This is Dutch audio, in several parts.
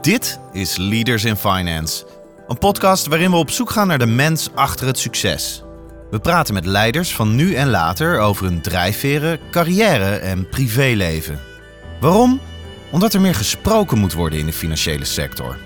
Dit is Leaders in Finance, een podcast waarin we op zoek gaan naar de mens achter het succes. We praten met leiders van nu en later over hun drijfveren, carrière en privéleven. Waarom? Omdat er meer gesproken moet worden in de financiële sector.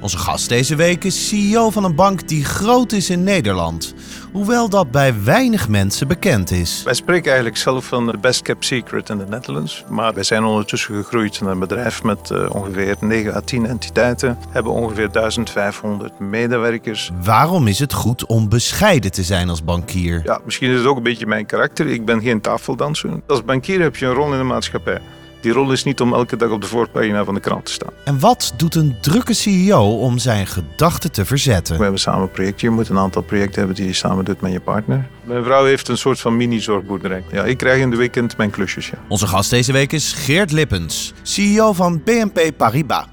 Onze gast deze week is CEO van een bank die groot is in Nederland, hoewel dat bij weinig mensen bekend is. Wij spreken eigenlijk zelf van de best kept secret in de Netherlands. Maar wij zijn ondertussen gegroeid naar een bedrijf met uh, ongeveer 9 à 10 entiteiten. Hebben ongeveer 1500 medewerkers. Waarom is het goed om bescheiden te zijn als bankier? Ja, misschien is het ook een beetje mijn karakter. Ik ben geen tafeldanser. Als bankier heb je een rol in de maatschappij. Die rol is niet om elke dag op de voorpagina van de krant te staan. En wat doet een drukke CEO om zijn gedachten te verzetten? We hebben samen een project. Je moet een aantal projecten hebben die je samen doet met je partner. Mijn vrouw heeft een soort van mini-zorgboerderij. Ja, ik krijg in de weekend mijn klusjes. Ja. Onze gast deze week is Geert Lippens, CEO van BNP Paribas.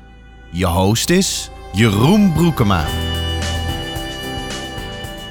Je host is Jeroen Broekema.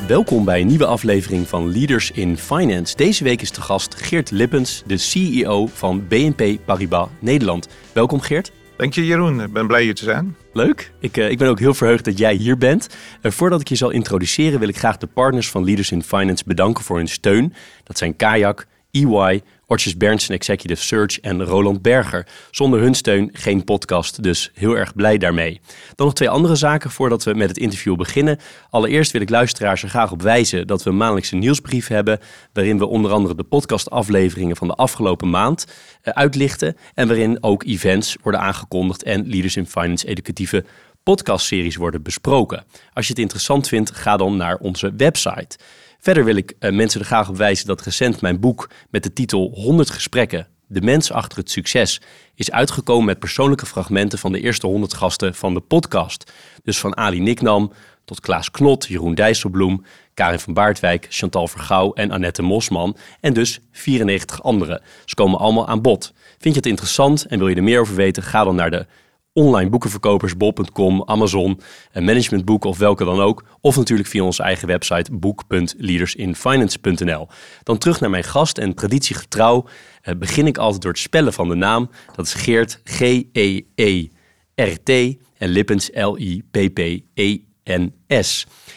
Welkom bij een nieuwe aflevering van Leaders in Finance. Deze week is de gast Geert Lippens, de CEO van BNP Paribas Nederland. Welkom Geert. Dank je Jeroen, ik ben blij hier te zijn. Leuk, ik, uh, ik ben ook heel verheugd dat jij hier bent. Uh, voordat ik je zal introduceren wil ik graag de partners van Leaders in Finance bedanken voor hun steun. Dat zijn Kayak, EY, Ortjes Berndsen Executive Search en Roland Berger. Zonder hun steun geen podcast, dus heel erg blij daarmee. Dan nog twee andere zaken voordat we met het interview beginnen. Allereerst wil ik luisteraars er graag op wijzen dat we een maandelijkse nieuwsbrief hebben, waarin we onder andere de podcastafleveringen van de afgelopen maand uh, uitlichten en waarin ook events worden aangekondigd en Leaders in Finance educatieve podcastseries worden besproken. Als je het interessant vindt, ga dan naar onze website. Verder wil ik uh, mensen er graag op wijzen dat recent mijn boek met de titel 100 gesprekken, de mens achter het succes, is uitgekomen met persoonlijke fragmenten van de eerste 100 gasten van de podcast. Dus van Ali Niknam tot Klaas Knot, Jeroen Dijsselbloem, Karin van Baardwijk, Chantal Vergouw en Annette Mosman. En dus 94 anderen. Ze komen allemaal aan bod. Vind je het interessant en wil je er meer over weten? Ga dan naar de online boekenverkopers, bol.com, Amazon, een managementboek of welke dan ook. Of natuurlijk via onze eigen website boek.leadersinfinance.nl. Dan terug naar mijn gast en traditiegetrouw eh, begin ik altijd door het spellen van de naam. Dat is Geert, G-E-E-R-T en Lippens, L-I-P-P-E-N-S.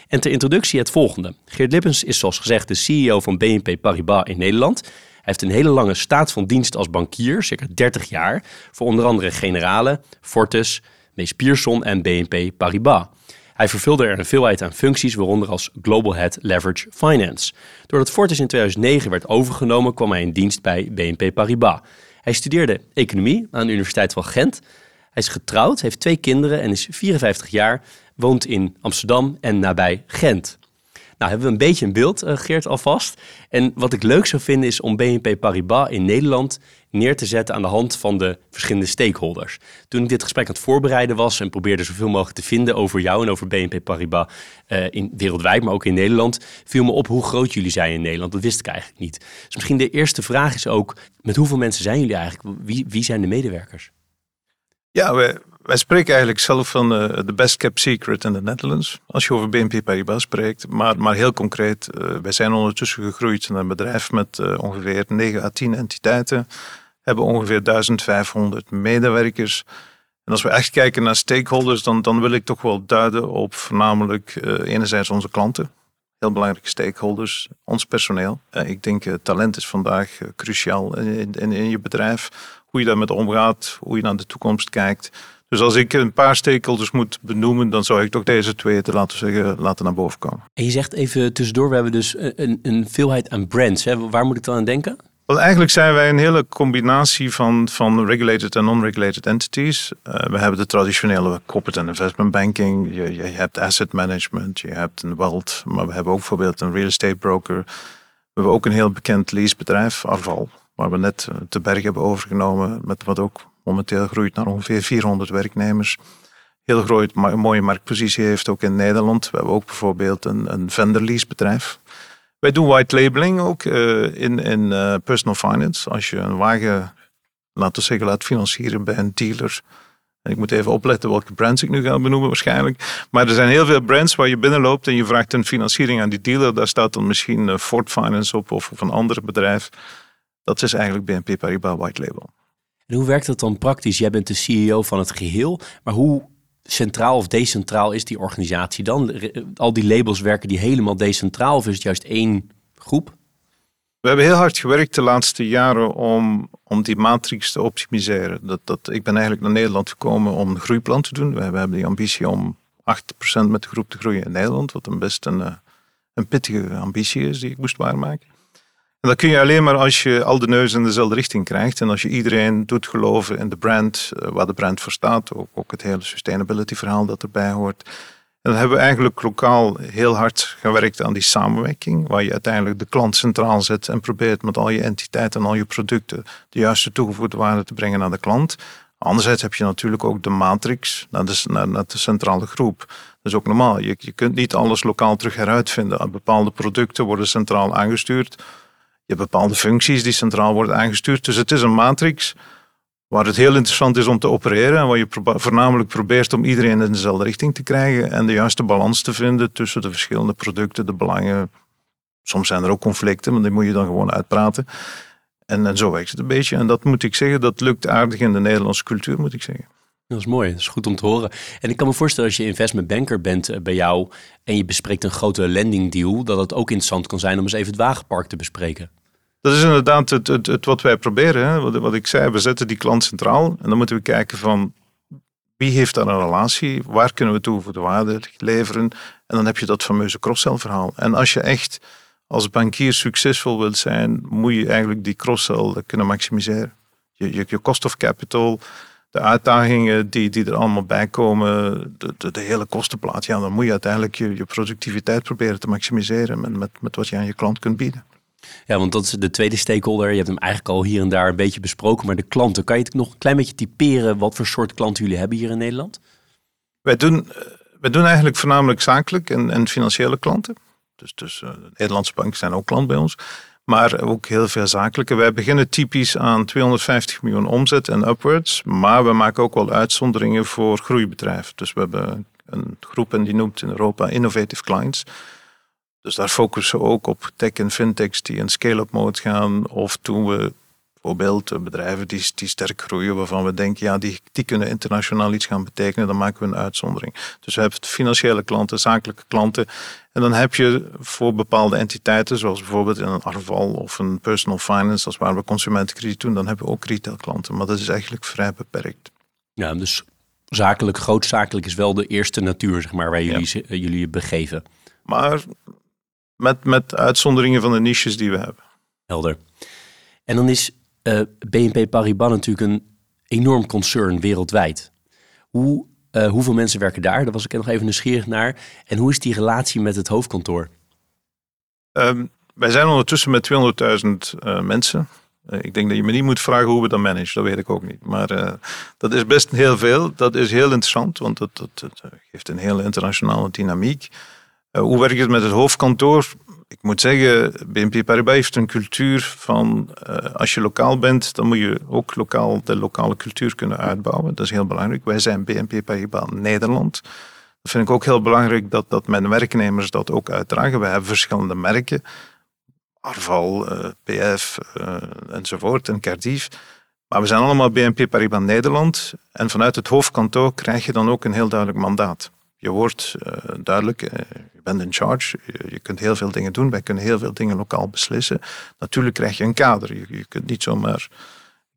En ter introductie het volgende. Geert Lippens is zoals gezegd de CEO van BNP Paribas in Nederland heeft een hele lange staat van dienst als bankier, circa 30 jaar, voor onder andere Generale, Fortis, Mees Pierson en BNP Paribas. Hij vervulde er een veelheid aan functies, waaronder als Global Head Leverage Finance. Doordat Fortis in 2009 werd overgenomen, kwam hij in dienst bij BNP Paribas. Hij studeerde economie aan de Universiteit van Gent. Hij is getrouwd, heeft twee kinderen en is 54 jaar, woont in Amsterdam en nabij Gent. Nou, hebben we een beetje een beeld, uh, Geert, alvast. En wat ik leuk zou vinden is om BNP Paribas in Nederland neer te zetten aan de hand van de verschillende stakeholders. Toen ik dit gesprek aan het voorbereiden was en probeerde zoveel mogelijk te vinden over jou en over BNP Paribas uh, in, wereldwijd, maar ook in Nederland, viel me op hoe groot jullie zijn in Nederland. Dat wist ik eigenlijk niet. Dus misschien de eerste vraag is ook, met hoeveel mensen zijn jullie eigenlijk? Wie, wie zijn de medewerkers? Ja, wij, wij spreken eigenlijk zelf van uh, de best kept secret in de Netherlands. Als je over BNP Paribas spreekt. Maar, maar heel concreet, uh, wij zijn ondertussen gegroeid naar een bedrijf met uh, ongeveer 9 à 10 entiteiten. Hebben ongeveer 1500 medewerkers. En als we echt kijken naar stakeholders, dan, dan wil ik toch wel duiden op voornamelijk enerzijds onze klanten. Heel belangrijke stakeholders, ons personeel. ik denk talent is vandaag cruciaal in, in je bedrijf. Hoe je daarmee omgaat, hoe je naar de toekomst kijkt. Dus als ik een paar stakeholders moet benoemen, dan zou ik toch deze twee te laten zeggen, laten naar boven komen. En je zegt even tussendoor, we hebben dus een, een veelheid aan brands. Hè? Waar moet ik dan aan denken? Wel, eigenlijk zijn wij een hele combinatie van, van regulated en non-regulated entities. Uh, we hebben de traditionele corporate en investment banking. Je, je hebt asset management, je hebt een wealth, maar we hebben ook bijvoorbeeld een real estate broker. We hebben ook een heel bekend leasebedrijf, Arval, waar we net te berg hebben overgenomen, met wat ook momenteel groeit naar ongeveer 400 werknemers. Heel groot, een mooie marktpositie heeft ook in Nederland. We hebben ook bijvoorbeeld een, een vendor lease bedrijf. Wij doen white labeling ook uh, in, in uh, personal finance. Als je een wagen, laten we zeggen, laat financieren bij een dealer. En ik moet even opletten welke brands ik nu ga benoemen waarschijnlijk. Maar er zijn heel veel brands waar je binnenloopt en je vraagt een financiering aan die dealer. Daar staat dan misschien Ford Finance op of, of een ander bedrijf. Dat is eigenlijk BNP Paribas white label. En hoe werkt dat dan praktisch? Jij bent de CEO van het geheel, maar hoe centraal of decentraal is die organisatie dan? Al die labels werken die helemaal decentraal of is het juist één groep? We hebben heel hard gewerkt de laatste jaren om, om die matrix te optimiseren. Dat, dat, ik ben eigenlijk naar Nederland gekomen om een groeiplan te doen. We hebben die ambitie om 8% met de groep te groeien in Nederland, wat een best een, eh, een pittige ambitie is die ik moest waarmaken. En dat kun je alleen maar als je al de neus in dezelfde richting krijgt en als je iedereen doet geloven in de brand, eh, waar de brand voor staat, ook, het hele sustainability verhaal dat erbij hoort. En dan hebben we eigenlijk lokaal heel hard gewerkt aan die samenwerking, waar je uiteindelijk de klant centraal zet en probeert met al je entiteiten en al je producten de juiste toegevoegde waarde te brengen naar de klant. Anderzijds heb je natuurlijk ook de matrix naar de, naar, de centrale groep. Dat is ook normaal. Je, je kunt niet alles lokaal terug heruitvinden. Bepaalde producten worden centraal aangestuurd. Je hebt bepaalde functies die centraal worden aangestuurd. Dus het is een matrix waar het heel interessant is om te opereren en waar je voornamelijk probeert om iedereen in dezelfde richting te krijgen en de juiste balans te vinden tussen de verschillende producten, de belangen. Soms zijn er ook conflicten, maar die moet je dan gewoon uitpraten. En, zo werkt het een beetje. En dat moet ik zeggen, dat lukt aardig in de Nederlandse cultuur, moet ik zeggen. Dat is mooi, dat is goed om te horen. En ik kan me voorstellen als je investment banker bent eh, bij jou en je bespreekt een grote lending deal, dat het ook interessant kan zijn om eens even het wagenpark te bespreken. Dat is inderdaad het, het, het wat wij proberen. Hè. Wat, ik zei, we zetten die klant centraal en dan moeten we kijken van wie heeft daar een relatie, waar kunnen we toegevoegde waarde leveren en dan heb je dat fameuze cross-sell verhaal. En als je echt als bankier succesvol wilt zijn, moet je eigenlijk die cross-sell kunnen maximiseren. Je, je, je cost of capital, de uitdagingen die, die er allemaal bij komen, de, de, de, hele kostenplaat, ja, dan moet je uiteindelijk je, je productiviteit proberen te maximiseren met wat je aan je klant kunt bieden. Ja, want dat is de tweede stakeholder. Je hebt hem eigenlijk al hier en daar een beetje besproken. Maar de klanten, kan je het nog een klein beetje typeren wat voor soort klanten jullie hebben hier in Nederland? Wij doen, eh, wij doen eigenlijk voornamelijk zakelijk en, en financiële klanten. Dus, dus de Nederlandse banken zijn ook klant bij ons. Maar ook heel veel zakelijke. Wij beginnen typisch aan 250 miljoen omzet en upwards. Maar we maken ook wel uitzonderingen voor groeibedrijven. Dus we hebben een groep en die noemt in Europa Innovative Clients. Dus daar focussen we ook op tech en fintechs die in scale-up mode gaan. Of toen we bijvoorbeeld bedrijven die, die sterk groeien, waarvan we denken, ja, die, die kunnen internationaal iets gaan betekenen, dan maken we een uitzondering. Dus we hebben financiële klanten, zakelijke klanten. En dan heb je voor bepaalde entiteiten, zoals bijvoorbeeld in een Arval of een personal finance, als waar we consumentenkrediet doen, dan hebben we ook retailklanten. Maar dat is eigenlijk vrij beperkt. Ja, dus zakelijk, grootzakelijk is wel de eerste natuur, zeg maar, waar jullie, jullie je begeven. Maar met, met uitzonderingen van de niches die we hebben. Helder. En dan is uh, eh, BNP Paribas natuurlijk een enorm concern wereldwijd. Hoe, uh, hoeveel mensen werken daar? Daar was ik nog even nieuwsgierig naar. En hoe is die relatie met het hoofdkantoor? Um, wij zijn ondertussen met 200.000 uh, mensen. Ik denk dat je me niet moet vragen hoe we dat managen, dat weet ik ook niet. Maar dat is best heel veel. Dat is heel interessant, want dat, dat, dat geeft een hele internationale dynamiek. Hoe werkt het met het hoofdkantoor? ik moet zeggen, BNP Paribas heeft een cultuur van uh, als je lokaal bent, dan moet je ook lokaal de lokale cultuur kunnen uitbouwen. Dat is heel belangrijk. Wij zijn BNP Paribas Nederland. Dat vind ik ook heel belangrijk dat, dat mijn werknemers dat ook uitdragen. We hebben verschillende merken. Arval, eh, PF eh, enzovoort en Cardiff. Maar we zijn allemaal BNP Paribas Nederland. En vanuit het hoofdkantoor krijg je dan ook een heel duidelijk mandaat. Je wordt duidelijk, je bent in charge, je, kunt heel veel dingen doen, wij kunnen heel veel dingen lokaal beslissen. Natuurlijk krijg je een kader, je, je kunt niet zomaar,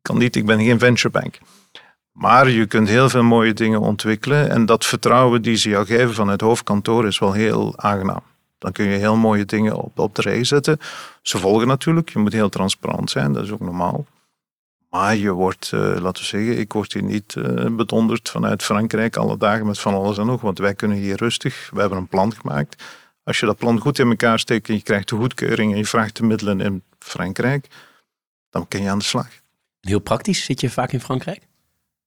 kan niet, ik ben geen venturebank. Maar je kunt heel veel mooie dingen ontwikkelen en dat vertrouwen die ze jou geven van het hoofdkantoor is wel heel aangenaam. Dan kun je heel mooie dingen op, op de rij zetten. Ze volgen natuurlijk, je moet heel transparant zijn, dat is ook normaal. Maar je wordt, uh, laten we zeggen, ik word hier niet uh, bedonderd vanuit Frankrijk alle dagen met van alles en nog. Want wij kunnen hier rustig, we hebben een plan gemaakt. Als je dat plan goed in elkaar steekt en je krijgt de goedkeuring en je vraagt de middelen in Frankrijk, dan kun je aan de slag. Heel praktisch, zit je vaak in Frankrijk?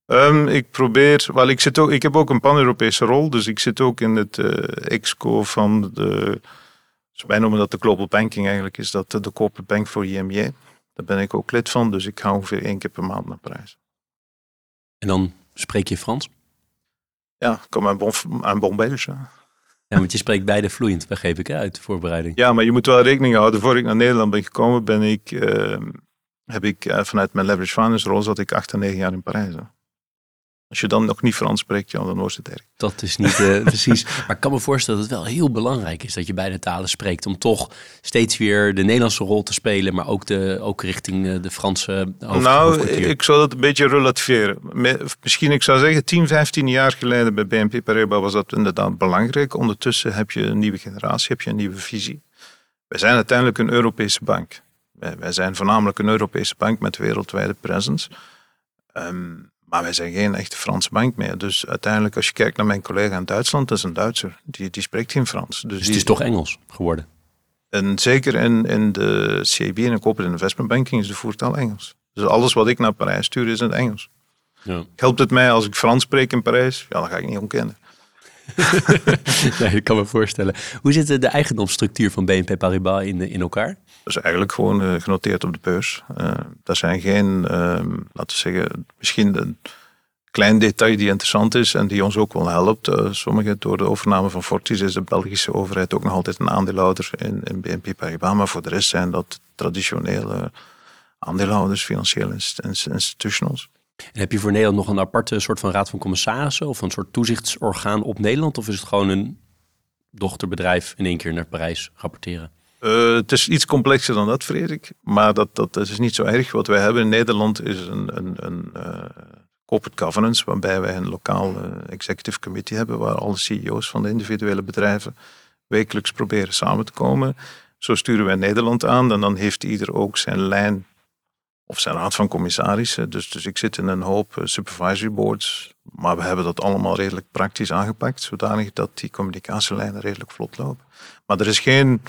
Um, ik probeer, wel, ik, zit ook, ik heb ook een pan-Europese rol, dus ik zit ook in het uh, exco van de, wij noemen dat de Global Banking eigenlijk, is dat de Corporate Bank voor IMJ. Daar ben ik ook lid van, dus ik ga ongeveer één keer per maand naar Parijs. En dan spreek je Frans? Ja, ik kom aan bon, aan. Ja, want je spreekt beide vloeiend, begreep ik uit de voorbereiding. Ja, maar je moet wel rekening houden. Voor ik naar Nederland ben gekomen, ben ik uh, heb ik eh, vanuit mijn leverage finance rol zat ik acht en negen jaar in Parijs. hè. Als je dan nog niet Frans spreekt, ja, dan wordt het erg. Dat is niet eh, precies. Maar ik kan me voorstellen dat het wel heel belangrijk is dat je beide talen spreekt. Om toch steeds weer de Nederlandse rol te spelen, maar ook, de, ook richting eh, de Franse hoofd, nou, ik zou dat een beetje relativeren. Misschien, ik zou zeggen, 10, 15 jaar geleden bij BNP Paribas was dat inderdaad belangrijk. Ondertussen heb je een nieuwe generatie, heb je een nieuwe visie. Wij zijn uiteindelijk een Europese bank. Wij, wij zijn voornamelijk een Europese bank met wereldwijde presence. Ehm, maar wij zijn geen echte Franse bank meer. Dus uiteindelijk, als je kijkt naar mijn collega in Duitsland, dat is een Duitser. Die, die spreekt geen Frans. Dus, Dus die, het is toch Engels geworden. En zeker in, in de CIB en de corporate investment banking is de voertaal Engels. Dus alles wat ik naar Parijs stuur is in het Engels. Ja. Helpt het mij als ik Frans spreek in Parijs? Ja, dan ga ik niet ontkennen. nee, ik kan me voorstellen. Hoe zit de, de eigendomsstructuur van BNP Paribas in, in elkaar? Dat is eigenlijk gewoon eh, genoteerd op de beurs. Eh dat zijn geen, ehm, laten we zeggen, misschien een klein detail die interessant is en die ons ook wel helpt. Eh, sommige door de overname van Fortis is de Belgische overheid ook nog altijd een aandeelhouder in, in BNP Paribas. Maar voor de rest zijn dat traditionele aandeelhouders, financiële inst- inst- institutionals. En heb je voor Nederland nog een aparte soort van raad van commissarissen of een soort toezichtsorgaan op Nederland? Of is het gewoon een dochterbedrijf in één keer naar Parijs rapporteren? Eh, het is iets complexer dan dat, vrees ik. Maar dat, dat is niet zo erg. Wat wij hebben in Nederland is een, een, een eh, corporate governance, waarbij wij een lokaal eh, executive committee hebben, waar alle CEO's van de individuele bedrijven wekelijks proberen samen te komen. Zo sturen wij Nederland aan en dan heeft ieder ook zijn lijn of zijn raad van commissarissen. Dus, dus ik zit in een hoop eh, supervisory boards, maar we hebben dat allemaal redelijk praktisch aangepakt, zodanig dat die communicatielijnen redelijk vlot lopen. Maar er is geen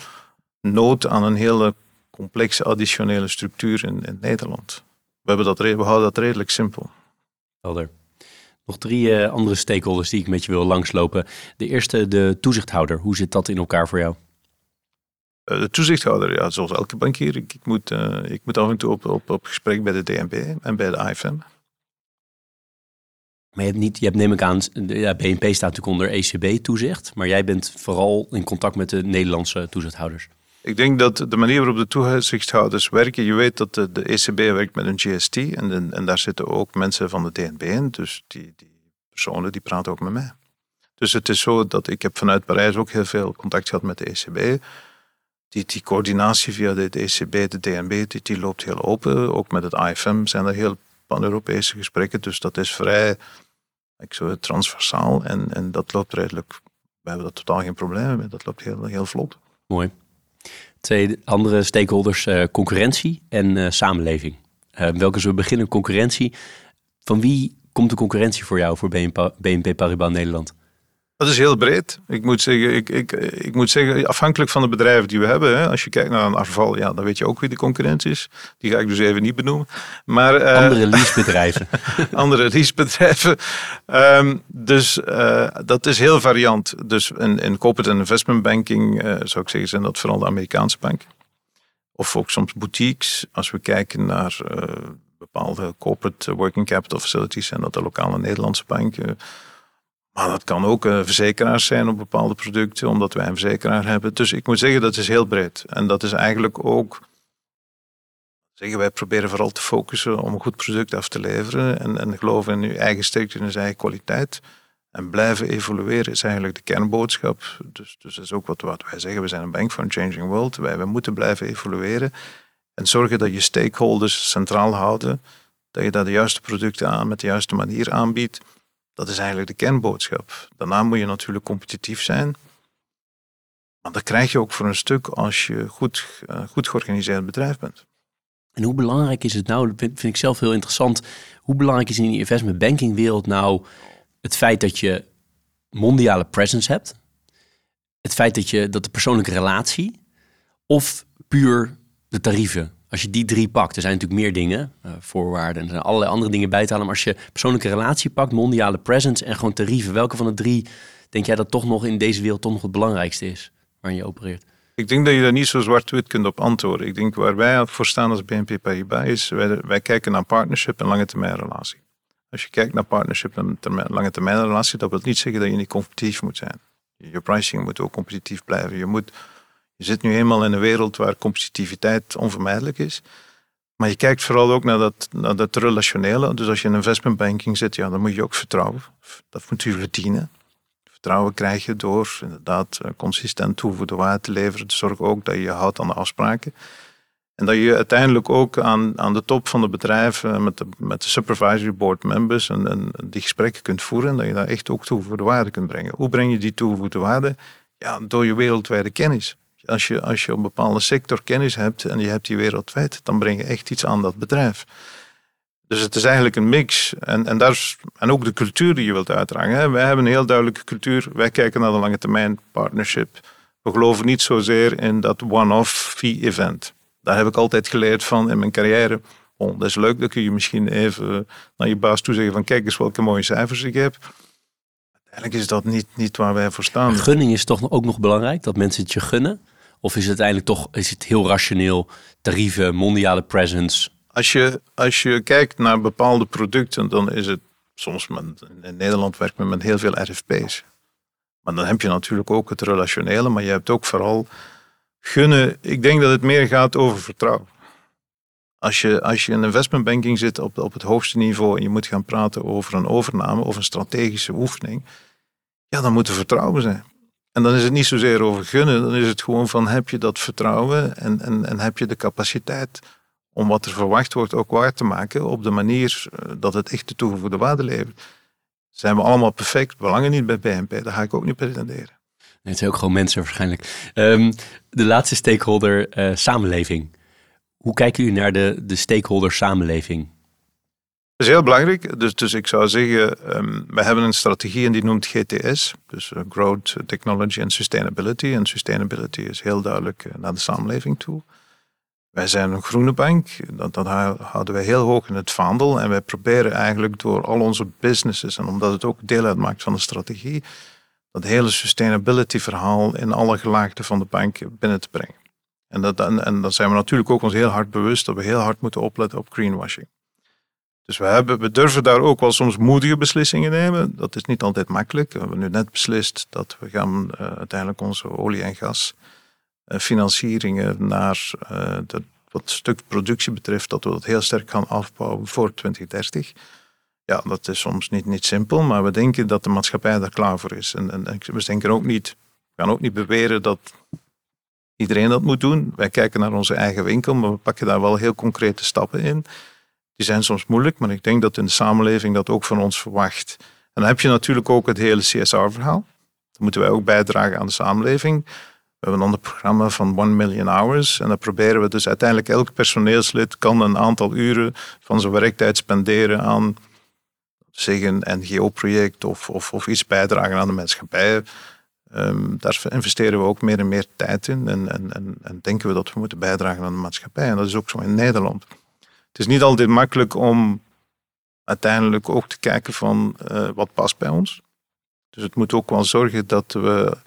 nood aan een hele complexe additionele structuur in, Nederland. We, hebben dat, we houden dat redelijk simpel. Helder. Nog drie eh, andere stakeholders die ik met je wil langslopen. De eerste, de toezichthouder. Hoe zit dat in elkaar voor jou? Eh, De toezichthouder, ja, zoals elke bankier, ik, ik, moet, eh, ik moet af en toe op, op, op gesprek bij de DNB en bij de AFM. Maar je hebt niet, je hebt neem ik aan, de- ja, BNP staat natuurlijk onder ECB-toezicht. Maar jij bent vooral in contact met de Nederlandse toezichthouders. Ik denk dat de manier waarop de toezichthouders werken, je weet dat de, de ECB werkt met een GST en, de- en daar zitten ook mensen van de DNB in, dus die, die personen die praten ook met mij. Dus het is zo dat ik heb vanuit Parijs ook heel veel contact gehad met de ECB. Die, die coördinatie via de, ECB, de DNB, die, die loopt heel open. Ook met het AFM zijn er heel pan-Europese gesprekken, dus dat is vrij ik zou het, transversaal en, en dat loopt redelijk. We hebben daar totaal geen problemen mee, dat loopt heel, heel vlot. Mooi. Twee andere stakeholders, eh, concurrentie en eh, samenleving. Eh, welke zullen we beginnen? Concurrentie. Van wie komt de concurrentie voor jou voor BNP Paribas Nederland? Dat is heel breed. Ik moet zeggen, ik, ik, ik moet zeggen afhankelijk van de bedrijven die we hebben. Hè, als je kijkt naar een Arval, ja, dan weet je ook wie de concurrent is. Die ga ik dus even niet benoemen. Maar, eh, Andere leasebedrijven. andere leasebedrijven. Ehm, dus eh, dat is heel variant. Dus in, in corporate en investment banking eh, zou ik zeggen, zijn dat vooral de Amerikaanse banken. Of ook soms boutiques. Als we kijken naar bepaalde corporate working capital facilities, zijn dat de lokale Nederlandse banken. Maar dat kan ook eh, verzekeraars zijn op bepaalde producten, omdat wij een verzekeraar hebben. Dus ik moet zeggen, dat is heel breed. En dat is eigenlijk ook zeggen wij proberen vooral te focussen om een goed product af te leveren en, en geloven in je eigen sterkte en je eigen kwaliteit. En blijven evolueren is eigenlijk de kernboodschap. Dus, dus dat is ook wat, wat wij zeggen. We zijn een bank a changing world. Wij, wij moeten blijven evolueren en zorgen dat je stakeholders centraal houden. Dat je daar de juiste producten aan met de juiste manier aanbiedt. Dat is eigenlijk de kernboodschap. Daarna moet je natuurlijk competitief zijn. Maar dat krijg je ook voor een stuk als je goed, uh, goed georganiseerd bedrijf bent. En hoe belangrijk is het nou, dat vind ik zelf heel interessant, hoe belangrijk is in die investment banking wereld nou het feit dat je mondiale presence hebt, het feit dat je dat de persoonlijke relatie of puur de tarieven. Als je die drie pakt, er zijn natuurlijk meer dingen, uh, voorwaarden en er allerlei andere dingen bij te halen. Maar als je persoonlijke relatie pakt, mondiale presence en gewoon tarieven, welke van de drie denk jij dat toch nog in deze wereld toch nog het belangrijkste is waarin je opereert? Ik denk dat je daar niet zo zwart-wit kunt op antwoorden. Ik denk waar wij voor staan als BNP Paribas is, wij, kijken naar partnership en lange termijn relatie. Als je kijkt naar partnership en lange termijn relatie, dat wil niet zeggen dat je niet competitief moet zijn. Je pricing moet ook competitief blijven. Je, moet, je zit nu eenmaal in een wereld waar competitiviteit onvermijdelijk is. Maar je kijkt vooral ook naar dat, naar dat relationele. Dus als je in investmentbanking zit, ja, dan moet je ook vertrouwen. Dat moet je verdienen. Vertrouwen krijg je door inderdaad eh, consistent toevoegde waarde te leveren. Zorg ook dat je je houdt aan de afspraken. En dat je uiteindelijk ook aan, aan de top van het bedrijf met de, met de supervisory board members en, en die gesprekken kunt voeren. En dat je daar echt ook toegevoegde waarde kunt brengen. Hoe breng je die toegevoegde waarde? Ja, door je wereldwijde kennis. Als je, als je een bepaalde sector kennis hebt en je hebt die wereldwijd, dan breng je echt iets aan dat bedrijf. Dus het is eigenlijk een mix. En, en, daar is, en ook de cultuur die je wilt uitdragen. Wij hebben een heel duidelijke cultuur. Wij kijken naar de lange termijn partnership. We geloven niet zozeer in dat one-off fee event. Daar heb ik altijd geleerd van in mijn carrière. Oh, dat is leuk, dan kun je misschien even naar je baas toe zeggen van kijk eens welke mooie cijfers ik heb. Uiteindelijk is dat niet, niet waar wij voor staan. Gunning is toch ook nog belangrijk, dat mensen het je gunnen? Of is het uiteindelijk toch is het heel rationeel, tarieven, mondiale presence? Als je, als je kijkt naar bepaalde producten, dan is het soms, in Nederland werkt men met heel veel RFP's. Maar dan heb je natuurlijk ook het relationele, maar je hebt ook vooral gunnen. Ik denk dat het meer gaat over vertrouwen. Als je, als je in investmentbanking zit op, op het hoogste niveau en je moet gaan praten over een overname of een strategische oefening, ja, dan moet er vertrouwen zijn. En dan is het niet zozeer over gunnen, dan is het gewoon van heb je dat vertrouwen en, en, en heb je de capaciteit om wat er verwacht wordt ook waar te maken op de manier eh, dat het echt de toegevoegde waarde levert. Zijn we allemaal perfect? Belangen niet bij BNP, dat ga ik ook niet pretenderen. Nee, het zijn ook gewoon mensen waarschijnlijk. Um, de laatste stakeholder, uh, samenleving. Hoe kijken jullie naar de, de stakeholder samenleving? Dat is heel belangrijk. Dus, dus ik zou zeggen, um, we hebben een strategie en die noemt GTS. Dus uh, Growth, Technology en Sustainability. En sustainability is heel duidelijk uh, naar de samenleving toe. Wij zijn een groene bank, dat, dat houden wij heel hoog in het vaandel. En wij proberen eigenlijk door al onze businesses, en omdat het ook deel uitmaakt van de strategie, dat hele sustainability verhaal in alle gelaagden van de bank binnen te brengen. En, dat, en dan zijn we natuurlijk ook ons heel hard bewust dat we heel hard moeten opletten op greenwashing. Dus we, hebben, we durven daar ook wel soms moedige beslissingen nemen. Dat is niet altijd makkelijk. We hebben nu net beslist dat we gaan uh, uiteindelijk onze olie en gas uh, financieringen naar uh, de, wat stuk productie betreft, dat we dat heel sterk gaan afbouwen voor 2030. Ja, dat is soms niet, niet simpel, maar we denken dat de maatschappij daar klaar voor is. En, en, we denken ook niet, we gaan ook niet beweren dat iedereen dat moet doen. Wij kijken naar onze eigen winkel, maar we pakken daar wel heel concrete stappen in. Die zijn soms moeilijk, maar ik denk dat in de samenleving dat ook van ons verwacht. En dan heb je natuurlijk ook het hele CSR-verhaal. Dan moeten wij ook bijdragen aan de samenleving. We hebben dan het programma van 1 Million Hours. En dan proberen we dus uiteindelijk elk personeelslid kan een aantal uren van zijn werktijd spenderen aan zeg een NGO-project of, of, of iets bijdragen aan de maatschappij. Um, daar investeren we ook meer en meer tijd in en, en, en, denken we dat we moeten bijdragen aan de maatschappij. En dat is ook zo in Nederland. Het is niet altijd makkelijk om uiteindelijk ook te kijken van uh, wat past bij ons. Dus het moet ook wel zorgen dat we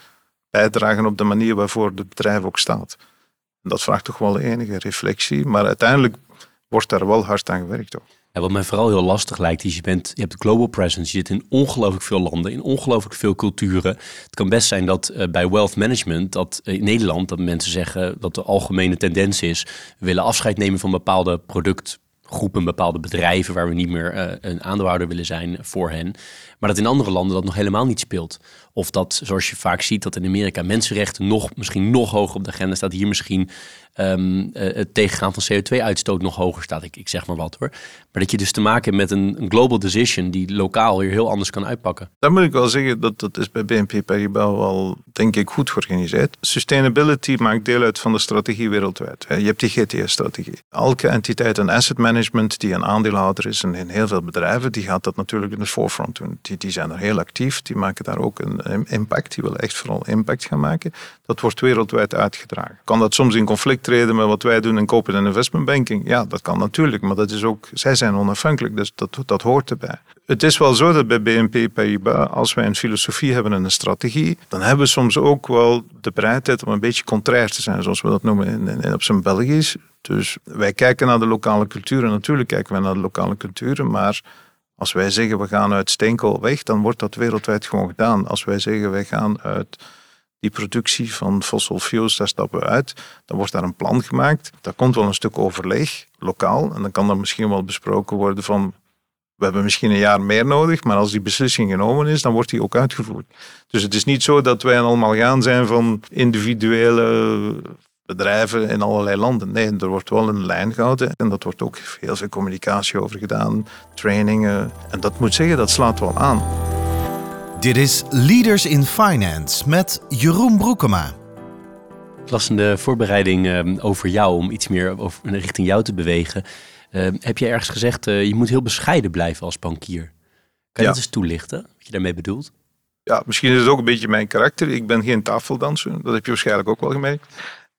bijdragen op de manier waarvoor het bedrijf ook staat. En dat vraagt toch wel enige reflectie, maar uiteindelijk wordt daar wel hard aan gewerkt. Ook. Wat mij vooral heel lastig lijkt, is je, bent, je hebt global presence. Je zit in ongelooflijk veel landen, in ongelooflijk veel culturen. Het kan best zijn dat uh, bij wealth management, dat uh, in Nederland, dat mensen zeggen dat de algemene tendens is, we willen afscheid nemen van bepaalde productgroepen, bepaalde bedrijven waar we niet meer uh, een aandeelhouder willen zijn voor hen. Maar dat in andere landen dat nog helemaal niet speelt. Of dat, zoals je vaak ziet, dat in Amerika mensenrechten nog, misschien nog hoger op de agenda staat. Hier misschien um, het tegengaan van CO2-uitstoot nog hoger staat. Ik, ik zeg maar wat hoor. Maar dat je dus te maken hebt met een, een, global decision die lokaal hier heel anders kan uitpakken. Dan moet ik wel zeggen dat dat is bij BNP Paribas wel, denk ik, goed georganiseerd. Sustainability maakt deel uit van de strategie wereldwijd. Je hebt die GTS-strategie. Elke entiteit en asset management die een aandeelhouder is in, in heel veel bedrijven, die gaat dat natuurlijk in het forefront doen. Die, zijn er heel actief, die maken daar ook een impact, die willen echt vooral impact gaan maken. Dat wordt wereldwijd uitgedragen. Kan dat soms in conflict treden met wat wij doen in corporate en investment banking? Ja, dat kan natuurlijk, maar dat is ook, zij zijn onafhankelijk, dus dat, dat hoort erbij. Het is wel zo dat bij BNP Paribas, als wij een filosofie hebben en een strategie, dan hebben we soms ook wel de bereidheid om een beetje contrair te zijn, zoals we dat noemen in, in, op zijn Belgisch. Dus wij kijken naar de lokale culturen, natuurlijk kijken wij naar de lokale culturen, maar als wij zeggen we gaan uit steenkool weg, dan wordt dat wereldwijd gewoon gedaan. Als wij zeggen wij gaan uit die productie van fossil fuels, daar stappen we uit. Dan wordt daar een plan gemaakt. Daar komt wel een stuk overleg, lokaal. En dan kan er misschien wel besproken worden van, we hebben misschien een jaar meer nodig, maar als die beslissing genomen is, dan wordt die ook uitgevoerd. Dus het is niet zo dat wij allemaal gaan zijn van individuele bedrijven in allerlei landen. Nee, er wordt wel een lijn gehouden en dat wordt ook heel veel communicatie over gedaan, trainingen. En dat moet zeggen, dat slaat wel aan. Dit is Leaders in Finance met Jeroen Broekema. Ik las in de voorbereiding ehm, over jou, om iets meer over, richting jou te bewegen. Ehm, heb je ergens gezegd, uh, je moet heel bescheiden blijven als bankier. Kan je dat eens toelichten, wat je daarmee bedoelt? Ja, misschien is het ook een beetje mijn karakter. Ik ben geen tafeldanser, dat heb je waarschijnlijk ook wel gemerkt.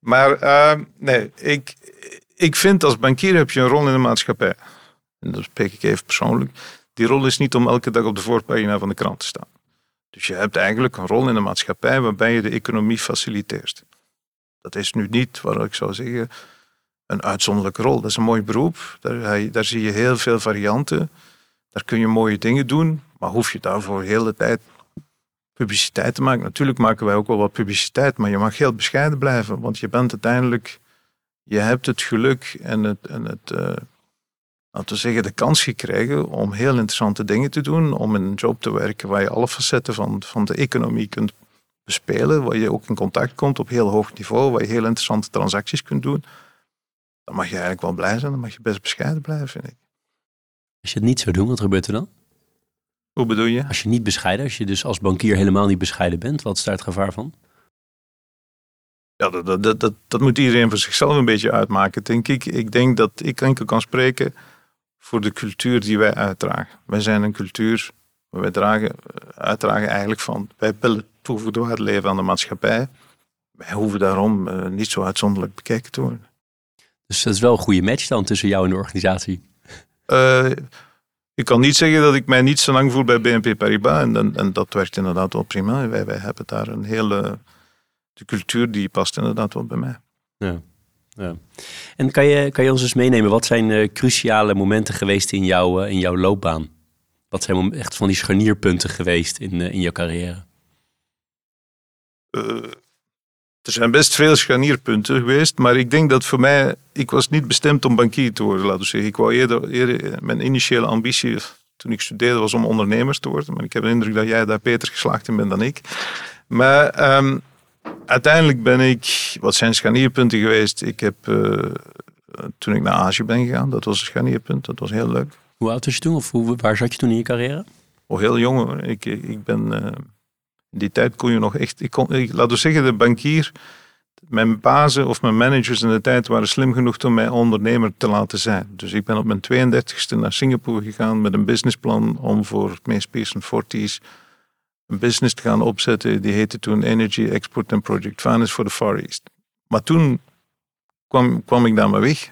Maar uh, nee, ik, ik vind als bankier heb je een rol in de maatschappij. En dat spreek ik even persoonlijk. Die rol is niet om elke dag op de voorpagina van de krant te staan. Dus je hebt eigenlijk een rol in de maatschappij waarbij je de economie faciliteert. Dat is nu niet, wat ik zou zeggen, een uitzonderlijke rol. Dat is een mooi beroep. Daar, daar zie je heel veel varianten. Daar kun je mooie dingen doen, maar hoef je daarvoor de hele tijd publiciteit te maken. Natuurlijk maken wij ook wel wat publiciteit, maar je mag heel bescheiden blijven, want je bent uiteindelijk, je hebt het geluk en het, en het uh, laten zeggen, de kans gekregen om heel interessante dingen te doen, om in een job te werken waar je alle facetten van, van de economie kunt bespelen, waar je ook in contact komt op heel hoog niveau, waar je heel interessante transacties kunt doen. Dan mag je eigenlijk wel blij zijn, dan mag je best bescheiden blijven, vind ik. Als je het niet zou doen, wat gebeurt er dan? Hoe bedoel je? Als je niet bescheiden, als je dus als bankier helemaal niet bescheiden bent, wat is daar het gevaar van? Ja, dat, dat, dat, dat moet iedereen voor zichzelf een beetje uitmaken, denk ik. Ik denk dat ik enkel kan spreken voor de cultuur die wij uitdragen. Wij zijn een cultuur, wij dragen, uitdragen eigenlijk van, wij willen toegevoegde waarde leven aan de maatschappij. Wij hoeven daarom uh, niet zo uitzonderlijk bekeken te worden. Dus dat is wel een goede match dan tussen jou en de organisatie? Uh, ik kan niet zeggen dat ik mij niet zo lang voel bij BNP Paribas. En, en, dat werkt inderdaad wel prima. Wij, wij hebben daar een hele... De cultuur die past inderdaad wel bij mij. Ja. Ja. En kan je, kan je ons eens meenemen, wat zijn uh, cruciale momenten geweest in, jou, uh, in jouw loopbaan? Wat zijn echt van die scharnierpunten geweest in, uh, in jouw carrière? Er zijn best veel scharnierpunten geweest, maar ik denk dat voor mij, ik was niet bestemd om bankier te worden, laten we zeggen. Ik wou eerder, eerder mijn initiële ambitie toen ik studeerde was om ondernemers te worden, maar ik heb de indruk dat jij daar beter geslaagd in bent dan ik. Maar um, uiteindelijk ben ik, wat zijn scharnierpunten geweest? Ik heb, uh, toen ik naar Azië ben gegaan, dat was een scharnierpunt, dat was heel leuk. Hoe oud was je toen of hoe, waar zat je toen in je carrière? Oh, heel jong hoor. Ik, ik ben... Uh, in die tijd kon je nog echt. Ik kon, laten we zeggen, de bankier. Mijn bazen of mijn managers in de tijd waren slim genoeg om mij ondernemer te laten zijn. Dus ik ben op mijn 32e naar Singapore gegaan met een businessplan om voor Mees Pearson Forties een business te gaan opzetten. Die heette toen Energy Export and Project Finance for the Far East. Maar toen kwam, kwam ik daar maar weg.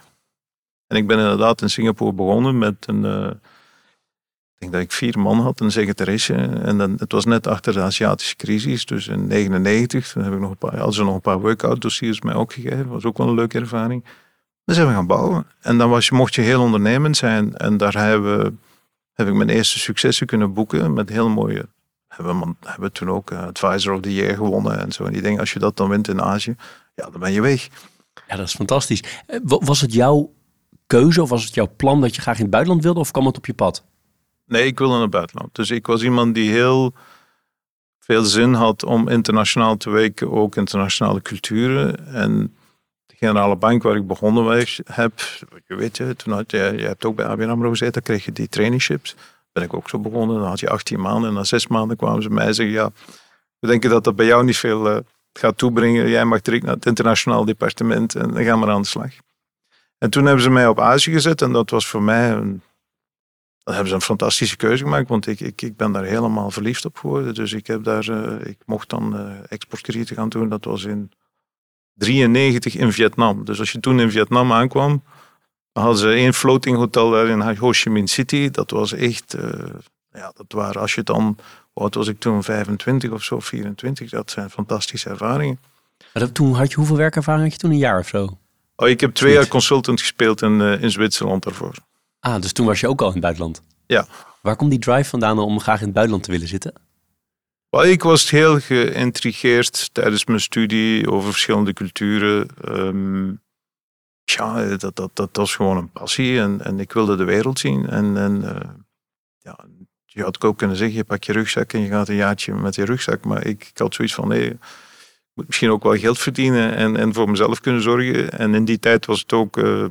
En ik ben inderdaad in Singapore begonnen met een. Ik denk dat ik vier man had, een secretaresse. En dan, het was net achter de Aziatische crisis, dus in 1999. Toen heb ik nog een paar, hadden ze nog een paar workout dossiers mij ook gegeven. Dat was ook wel een leuke ervaring. Dan zijn we gaan bouwen. En dan was mocht je heel ondernemend zijn. En daar hebben, heb ik mijn eerste successen kunnen boeken met heel mooie... Hebben we, hebben toen ook Advisor of the Year gewonnen en zo. En die dingen, als je dat dan wint in Azië, ja, dan ben je weg. Ja, dat is fantastisch. Was het jouw keuze of was het jouw plan dat je graag in het buitenland wilde of kwam het op je pad? Nee, ik wilde naar buitenland. Dus ik was iemand die heel veel zin had om internationaal te werken, ook internationale culturen. En de generale bank waar ik begonnen was, heb, je weet je, toen had je, je hebt ook bij ABN AMRO gezeten, dan kreeg je die traineeships. Ben ik ook zo begonnen, dan had je 18 maanden en na zes maanden kwamen ze mij zeggen, ja, we denken dat dat bij jou niet veel uh, gaat toebrengen. Jij mag direct naar het internationaal departement en dan gaan we aan de slag. En toen hebben ze mij op Azië gezet en dat was voor mij een dan hebben ze een fantastische keuze gemaakt, want ik, ik, ik ben daar helemaal verliefd op geworden. Dus ik, heb daar, uh, ik mocht dan uh, exportkredieten gaan doen. Dat was in 93 in Vietnam. Dus als je toen in Vietnam aankwam, hadden ze één floating hotel daar in Ho Chi Minh City. Dat was echt, uh, ja, dat waren, als je dan, wat was ik toen, 25 of zo, 24. Dat zijn fantastische ervaringen. Maar toen had je hoeveel werkervaring had je toen, een jaar of zo? Oh, ik heb twee jaar consultant gespeeld in, in Zwitserland daarvoor. Ah, dus toen was je ook al in het buitenland? Ja. Waar komt die drive vandaan om graag in het buitenland te willen zitten? Wel, ik was heel geïntrigeerd tijdens mijn studie over verschillende culturen. Ehm, ja, dat, dat, dat, was gewoon een passie en, en ik wilde de wereld zien. En, en uh, ja, je had ook kunnen zeggen, je pakt je rugzak en je gaat een jaartje met je rugzak. Maar ik, ik had zoiets van, nee, ik moet misschien ook wel geld verdienen en, en voor mezelf kunnen zorgen. En in die tijd was het ook... Uh, ik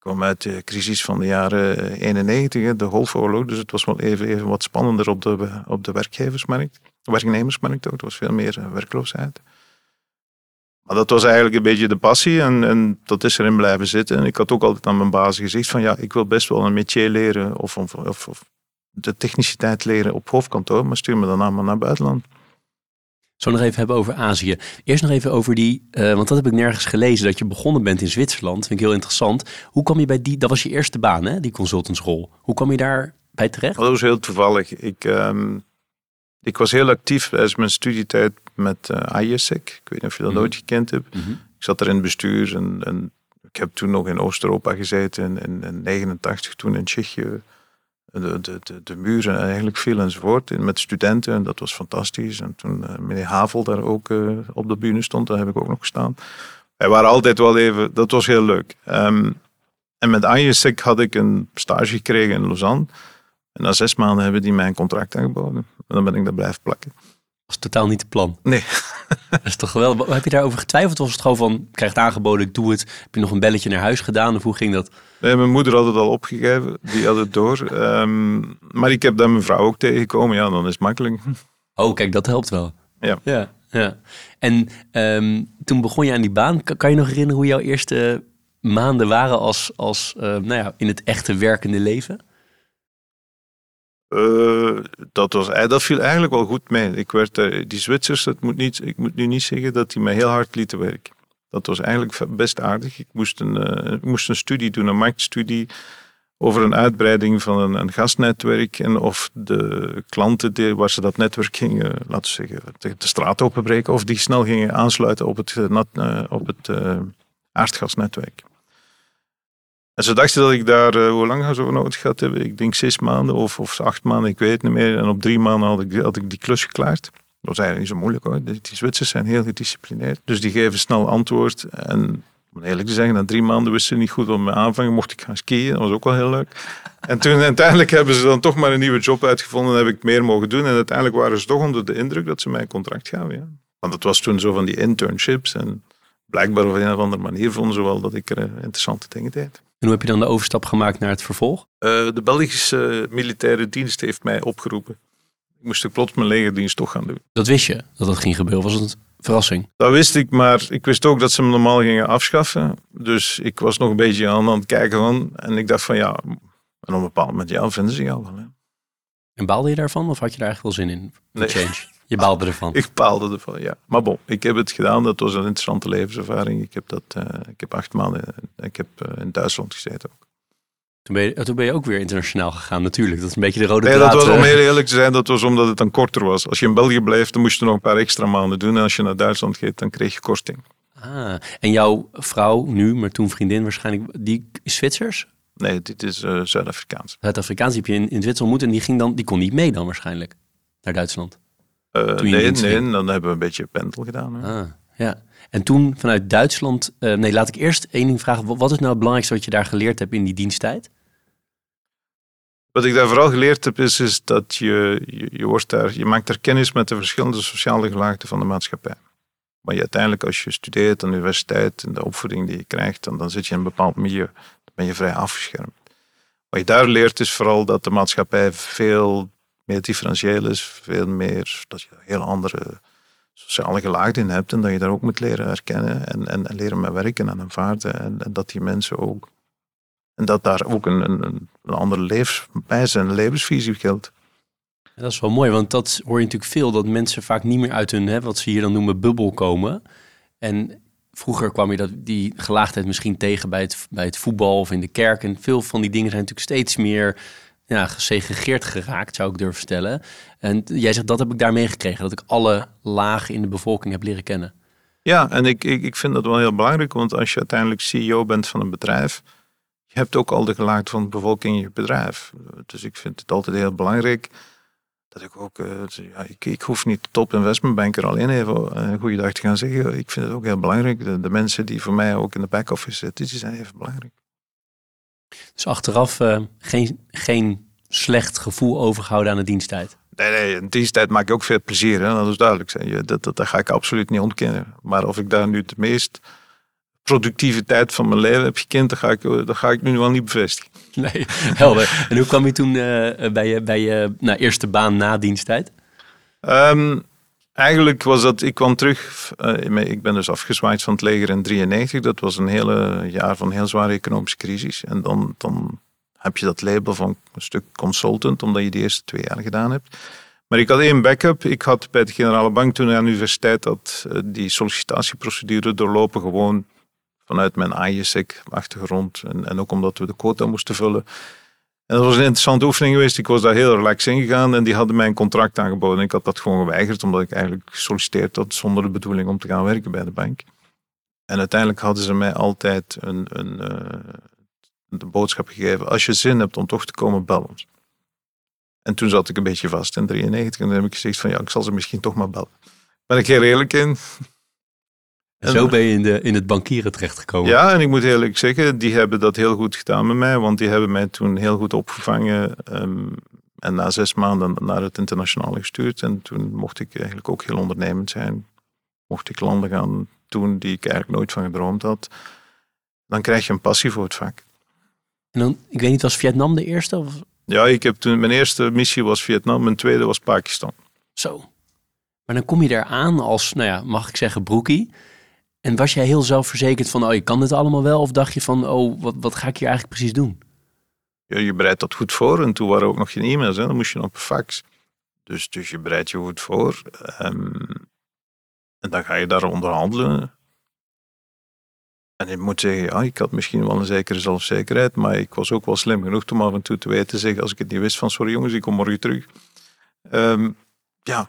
kwam uit de crisis van de jaren 91, de golfoorlog. Dus het was wel even, even wat spannender op de, op de werkgeversmarkt. Werknemersmarkt ook. Er was veel meer eh, werkloosheid. Maar dat was eigenlijk een beetje de passie en, en dat is erin blijven zitten. En ik had ook altijd aan mijn baas gezegd van ja, ik wil best wel een métier leren of, of, of de techniciteit leren op hoofdkantoor, maar stuur me dan allemaal naar buitenland. Zo nog even hebben over Azië. Eerst nog even over die, uh, want dat heb ik nergens gelezen, dat je begonnen bent in Zwitserland. Vind ik heel interessant. Hoe kwam je bij die, dat was je eerste baan, hè, die consultantsrol. Hoe kwam je daar bij terecht? Dat was heel toevallig. Ik, um, ik was heel actief tijdens mijn studietijd met uh, ISEC. Ik weet niet of je dat mm ooit gekend hebt. Mhm. Ik zat er in het bestuur en, en ik heb toen nog in Oost-Europa gezeten, in 1989, toen in Tsjechië de, de, de, muren eigenlijk viel enzovoort. Met studenten en dat was fantastisch. En toen uh, meneer Havel daar ook uh, op de bühne stond, daar heb ik ook nog gestaan. Wij waren altijd wel even, dat was heel leuk. Um, en met ISEC had ik een stage gekregen in Lausanne. En na zes maanden hebben die mijn contract aangeboden. En dan ben ik daar blijven plakken. Was totaal niet het plan. Nee. dat is toch geweldig. Heb je daarover getwijfeld? Was het gewoon van, krijg het aangeboden, ik doe het. Heb je nog een belletje naar huis gedaan? Of hoe ging dat? Nee, mijn moeder had het al opgegeven. Die had het door. Um, maar ik heb daar mijn vrouw ook tegengekomen. Ja, dan is het makkelijk. Oh, kijk, dat helpt wel. Ja. Ja, ja. En um, toen begon je aan die baan. Kan je nog herinneren hoe jouw eerste maanden waren als, als uh, nou ja, in het echte werkende leven? Uh, dat, was, eh, dat viel eigenlijk wel goed mee. Ik werd, uh, die Zwitsers, dat moet niet, ik moet nu niet zeggen dat die mij heel hard lieten werken. Dat was eigenlijk best aardig. Ik moest een, ik moest een studie doen, een marktstudie over een uitbreiding van een, een gasnetwerk en of de klanten die, waar ze dat netwerk gingen, laten we zeggen, de, straat openbreken, of die snel gingen aansluiten op het, op het aardgasnetwerk. En ze dachten dat ik daar, uh, hoe lang zou nodig gehad hebben? Ik denk zes maanden of, of acht maanden, ik weet het niet meer. En op drie maanden had ik, had ik die klus geklaard. Dat was eigenlijk niet zo moeilijk hoor. Die Zwitsers zijn heel gedisciplineerd. Dus die geven snel antwoord. En om eerlijk te zeggen, na drie maanden wisten ze niet goed om me aanvangen. Mocht ik gaan skiën, dat was ook wel heel leuk. En toen uiteindelijk hebben ze dan toch maar een nieuwe job uitgevonden. En heb ik meer mogen doen. En uiteindelijk waren ze toch onder de indruk dat ze mij een contract gaven. Want het was toen zo van die internships. En blijkbaar op een of andere manier vonden ze wel dat ik er eh, interessante dingen deed. En hoe heb je dan de overstap gemaakt naar het vervolg? Uh, de Belgische militaire dienst heeft mij opgeroepen moest ik plots mijn legerdienst toch gaan doen. Dat wist je, dat dat ging gebeuren? Was het een verrassing? Dat wist ik, maar ik wist ook dat ze hem normaal gingen afschaffen. Dus ik was nog een beetje aan, aan het kijken van. En ik dacht van ja, en op een bepaald moment, ja, vinden ze jou wel. Hè. En baalde je daarvan of had je daar echt wel zin in? Nee. Change? Je baalde ervan? ik baalde ervan, ja. Maar bon, ik heb het gedaan. Dat was een interessante levenservaring. Ik heb, dat, uh, ik heb acht maanden ik heb, uh, in Duitsland gezeten ook. Toen ben, je, toen ben je ook weer internationaal gegaan natuurlijk. Dat is een beetje de rode nee, draad. dat was om heel eerlijk te zijn, dat was omdat het dan korter was. Als je in België bleef, dan moest je nog een paar extra maanden doen. En als je naar Duitsland gaat, dan kreeg je korting. Ah, en jouw vrouw nu, maar toen vriendin waarschijnlijk, die is Zwitsers? Nee, dit is uh, Zuid-Afrikaans. Zuid-Afrikaans heb je in, in Zwitserland ontmoet en die, ging dan, die kon niet mee dan waarschijnlijk naar Duitsland? Uh, nee, nee, dan hebben we een beetje pendel gedaan. Hè. Ah, ja. En toen vanuit Duitsland, uh, nee, laat ik eerst één ding vragen. Wat is nou het belangrijkste wat je daar geleerd hebt in die diensttijd? Wat ik daar vooral geleerd heb, is, is dat je, je, je, wordt daar, je maakt daar kennis met de verschillende sociale gelaagden van de maatschappij. Maar je uiteindelijk, als je studeert aan de universiteit en de opvoeding die je krijgt, dan, dan zit je in een bepaald milieu. Dan ben je vrij afgeschermd. Wat je daar leert, is vooral dat de maatschappij veel meer differentieel is, veel meer, dat je heel andere sociale in hebt en dat je daar ook moet leren herkennen en, en, en leren mee werken en aanvaarden. En, en dat die mensen ook en dat daar ook een, een, een andere levenswijze en levensvisie geldt. dat is wel mooi, want dat hoor je natuurlijk veel, dat mensen vaak niet meer uit hun, hè, wat ze hier dan noemen, bubbel komen. En vroeger kwam je dat, die gelaagdheid misschien tegen bij het, bij het voetbal of in de kerk. En veel van die dingen zijn natuurlijk steeds meer ja, gesegregeerd geraakt, zou ik durven stellen. En jij zegt, dat heb ik daar meegekregen, dat ik alle lagen in de bevolking heb leren kennen. Ja, en ik, ik, ik vind dat wel heel belangrijk, want als je uiteindelijk CEO bent van een bedrijf, je hebt ook al de gelaagd van de bevolking in je bedrijf. Dus ik vind het altijd heel belangrijk dat ik ook, uh, ja, ik, ik, hoef niet top investmentbanker alleen even een goede dag te gaan zeggen. Ik vind het ook heel belangrijk. De, de mensen die voor mij ook in de back-office zitten, die zijn even belangrijk. Dus achteraf uh, geen, geen slecht gevoel overgehouden aan de diensttijd? Nee, nee, in diensttijd maak ik ook veel plezier. Hè? Dat is duidelijk. Dat, dat, dat ga ik absoluut niet ontkennen. Maar of ik daar nu de meest productieve tijd van mijn leven heb gekend, dat ga ik, dat ga ik nu wel niet bevestigen. Nee, helder. En hoe kwam je toen uh, bij je, bij je nou, eerste baan na diensttijd? Um, eigenlijk was dat, ik kwam terug, uh, ik ben dus afgezwaaid van het leger in 93. Dat was een hele jaar van heel zware economische crisis. En dan, dan heb je dat label van een stuk consultant, omdat je die eerste twee jaar gedaan hebt. Maar ik had één backup. Ik had bij de Generale Bank toen aan de universiteit dat, uh, die sollicitatieprocedure doorlopen gewoon vanuit mijn ISEC-achtergrond. En, en ook omdat we de quota moesten vullen. En dat was een interessante oefening geweest. Ik was daar heel relaxed ingegaan en die hadden mij een contract aangeboden. Ik had dat gewoon geweigerd, omdat ik eigenlijk gesolliciteerd had zonder de bedoeling om te gaan werken bij de bank. En uiteindelijk hadden ze mij altijd een, een, uh, de boodschap gegeven: als je zin hebt om toch te komen, bel ons. En toen zat ik een beetje vast in 93 en dan heb ik gezegd van ja, ik zal ze misschien toch maar bellen. Ben ik heel eerlijk in. En zo ben je in, de, in het bankieren terechtgekomen. Ja, en ik moet eerlijk zeggen, die hebben dat heel goed gedaan met mij, want die hebben mij toen heel goed opgevangen um, en na zes maanden naar het internationale gestuurd. En toen mocht ik eigenlijk ook heel ondernemend zijn. Mocht ik landen gaan doen die ik eigenlijk nooit van gedroomd had. Dan krijg je een passie voor het vak. En dan, ik weet niet, was Vietnam de eerste? Of? Ja, ik heb toen, mijn eerste missie was Vietnam, mijn tweede was Pakistan. Zo. Maar dan kom je daar aan als, nou ja, mag ik zeggen, broekie. En was jij heel zelfverzekerd van, oh, je kan dit allemaal wel? Of dacht je van, oh, wat, wat ga ik hier eigenlijk precies doen? Ja, je bereidt dat goed voor. En toen waren ook nog geen e-mails, hè. dan moest je op een fax. Dus, dus je bereidt je goed voor. Um, en dan ga je daar onderhandelen. En ik moet zeggen, ja, ik had misschien wel een zekere zelfzekerheid, maar ik was ook wel slim genoeg om af en toe te weten te zeggen, als ik het niet wist, van sorry jongens, ik kom morgen terug. Um, ja,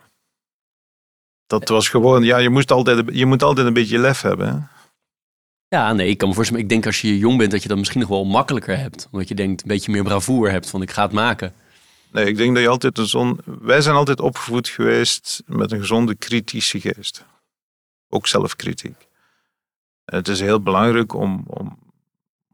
dat was gewoon, ja, je, moest altijd, je moet altijd een beetje lef hebben. Hè? Ja, nee, ik kan me voorstellen. Ik denk als je jong bent dat je dat misschien nog wel makkelijker hebt. Omdat je denkt een beetje meer bravoer hebt van ik ga het maken. Nee, ik denk dat je altijd een zon. Wij zijn altijd opgevoed geweest met een gezonde kritische geest. Ook zelfkritiek. En het is heel belangrijk om, om,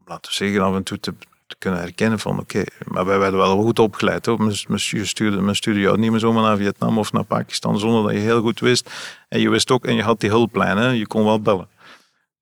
laten we zeggen, af en toe te, te kunnen herkennen van oké, maar wij werden wel goed opgeleid. Hoor. Men, stuurde, men stuurde jou niet meer zomaar naar Vietnam of naar Pakistan zonder dat je heel goed wist. En je wist ook, en je had die hulplijnen, je kon wel bellen.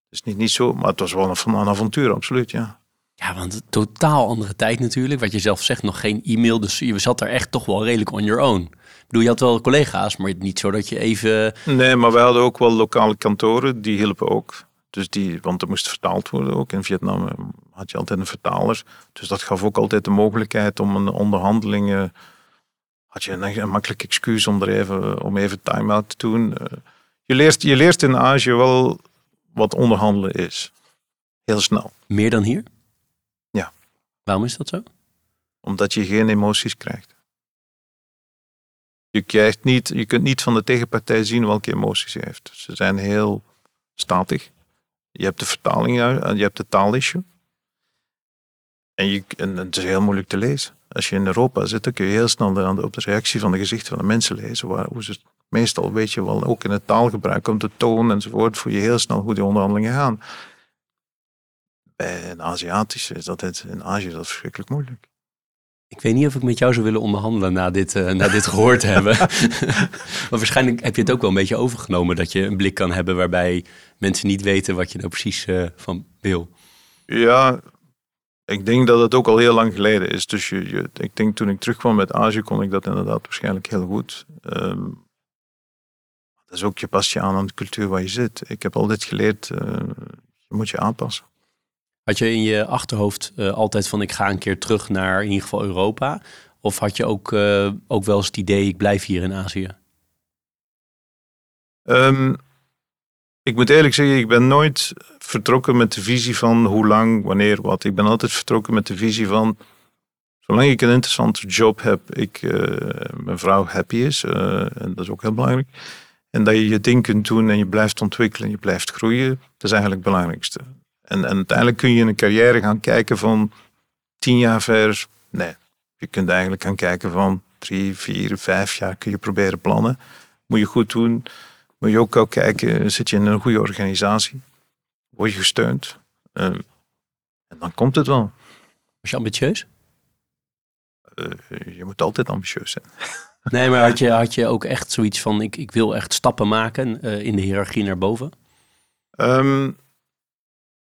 Dus niet, niet zo, maar het was wel een, een avontuur, absoluut, ja. Ja, want totaal andere tijd natuurlijk. Wat je zelf zegt, nog geen e-mail. Dus je zat er echt toch wel redelijk on your own. Ik bedoel, je had wel collega's, maar niet zo dat je even... Nee, maar we hadden ook wel lokale kantoren, die hielpen ook. Dus die, want er moest vertaald worden ook. In Vietnam eh, had je altijd een vertaler. Dus dat gaf ook altijd de mogelijkheid om een onderhandeling. had je een, een makkelijk excuus om, er even, om even time-out te doen. Eh, je leert, je leert in Azië wel wat onderhandelen is. Heel snel. Meer dan hier? Ja. Waarom is dat zo? Omdat je geen emoties krijgt. Je, krijgt niet, je kunt niet van de tegenpartij zien welke emoties hij heeft. Ze zijn heel statig. Je hebt de vertaling, je hebt de taalissue. En, je, en het is heel moeilijk te lezen. Als je in Europa zit, dan kun je heel snel op de reactie van de gezichten van de mensen lezen. Waar, hoe ze, meestal weet je wel, ook in het taalgebruik, om de toon enzovoort, voel je heel snel hoe die onderhandelingen gaan. Bij een Aziatische is dat het, in Azië is dat verschrikkelijk moeilijk. Ik weet niet of ik met jou zou willen onderhandelen na dit, uh, na dit gehoord hebben. maar waarschijnlijk heb je het ook wel een beetje overgenomen dat je een blik kan hebben waarbij mensen niet weten wat je nou precies uh, van wil. Ja, ik denk dat het ook al heel lang geleden is. Dus je, je, ik denk toen ik terugkwam met Azië kon ik dat inderdaad waarschijnlijk heel goed. Um, dat is ook, je past je aan aan de cultuur waar je zit. Ik heb altijd geleerd, uh, je moet je aanpassen. Had je in je achterhoofd uh, altijd van ik ga een keer terug naar in ieder geval Europa? Of had je ook, uh, ook wel eens het idee ik blijf hier in Azië? Um, ik moet eerlijk zeggen, ik ben nooit vertrokken met de visie van hoe lang, wanneer, wat. Ik ben altijd vertrokken met de visie van zolang ik een interessante job heb, ik, uh, mijn vrouw happy is, en dat is ook heel belangrijk. En dat je je ding kunt doen en je blijft ontwikkelen, je blijft groeien, dat is eigenlijk het belangrijkste. En, en uiteindelijk kun je in een carrière gaan kijken van tien jaar ver. Nee, je kunt eigenlijk gaan kijken van drie, vier, vijf jaar kun je proberen plannen. Moet je goed doen. Moet je ook, ook kijken, zit je in een goede organisatie? Word je gesteund? Uh, en dan komt het wel. Was je ambitieus? Uh, je moet altijd ambitieus zijn. Nee, maar had je, had je ook echt zoiets van: ik, ik wil echt stappen maken uh, in de hiërarchie naar boven? Um,